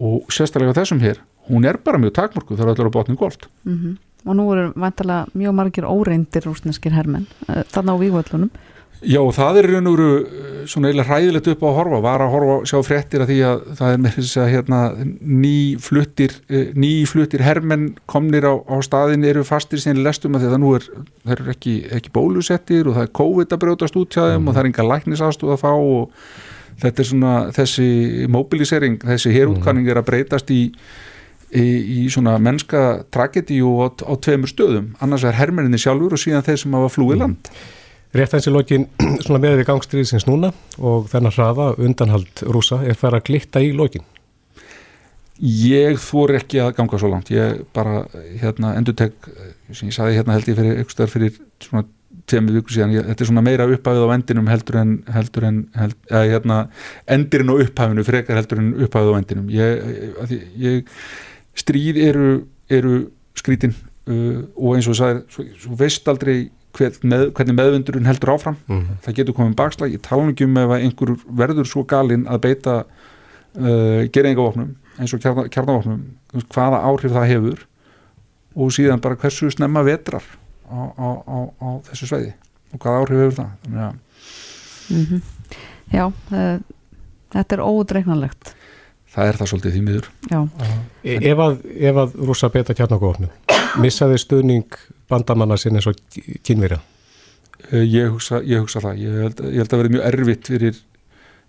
og sérstaklega þessum hér, hún er bara mjög takmörku þar allar á botnin gólt mm -hmm. og nú eru vantilega mjög margir óreindir rúsneskir hermenn uh, þarna á vývöldunum Já, það er raun og veru uh, svona eiginlega hræðilegt upp á að horfa, var að horfa sjá fréttir að því að það er með þess að hérna, nýfluttir uh, nýfluttir hermenn komnir á, á staðin eru fastir síðan lestum að því að nú er, það eru ekki, ekki bólusettir og það er COVID að brjótast út hjá þeim mm. og það er enga læknisastóð að fá og þetta er svona þessi mobilisering, þessi herútkanning er að breytast í í, í svona mennska tragedíu á, á tveimur stöðum, annars er hermenninni sjálfur og síðan þeir sem hafa flúið land Rétt eins í lokin, svona með við gangstriðsins núna og þennan hraða undanhald rúsa er fara að glitta í lokin? Ég þór ekki að ganga svo langt. Ég bara, hérna, endur tek, sem ég saði hérna held ég fyrir stöðar fyrir svona tveimur vikur síðan, ég, þetta er svona meira upphafið á endinum heldur en, heldur en, held, eða hérna, endirinn á upphafinu frekar heldur en upphafið á endinum. Ég, ég stríð eru, eru skrítin uh, og eins og það er, svo, svo veist aldrei með, hvernig meðvendurinn heldur áfram. Mm -hmm. það getur komið bakslag, ég tala ekki um ef einhver verður svo galinn að beita uh, gerðingavopnum eins og kjarna, kjarnavopnum hvaða áhrif það hefur og síðan bara hversu snemma vetrar á, á, á, á þessu sveiði og hvaða áhrif hefur það. Þannig að mm -hmm. Já, uh, þetta er ódreiknanlegt Það er það svolítið því miður. E Ef að, að rúsa beita kjarnagofnum missaði stuðning bandamanna sinni eins og kynverja? Eh, ég hugsa, ég hugsa það, ég held, ég held að verði mjög erfitt fyrir,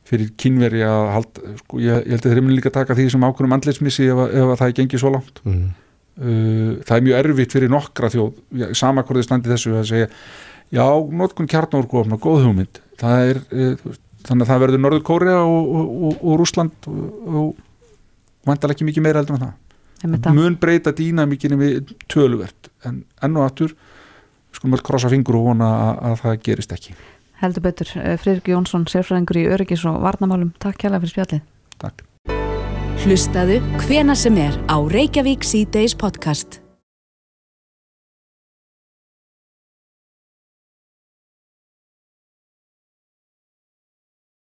fyrir kynveri að hald, sko, ég, ég held að þeir eru líka taka því sem ákveðum andleismissi ef, ef það gengið svo langt mm. uh, það er mjög erfitt fyrir nokkra þjóð samakvorðið standi þessu að segja já, notkun kjarnorku góð hugmynd er, uh, þannig að það verður Norður Kórea og, og, og, og Rúsland og vantar ekki mikið meira heldur en það mun breyta dýnamíkinni við töluvert en enn og aftur skulum við krossa fingur og vona að, að það gerist ekki Heldur betur, eh, Friðrik Jónsson, sérfræðingur í Öryggis og Varnamálum, takk kjærlega fyrir spjallið. Takk. Hlustaðu hvena sem er á Reykjavík C-Days podcast.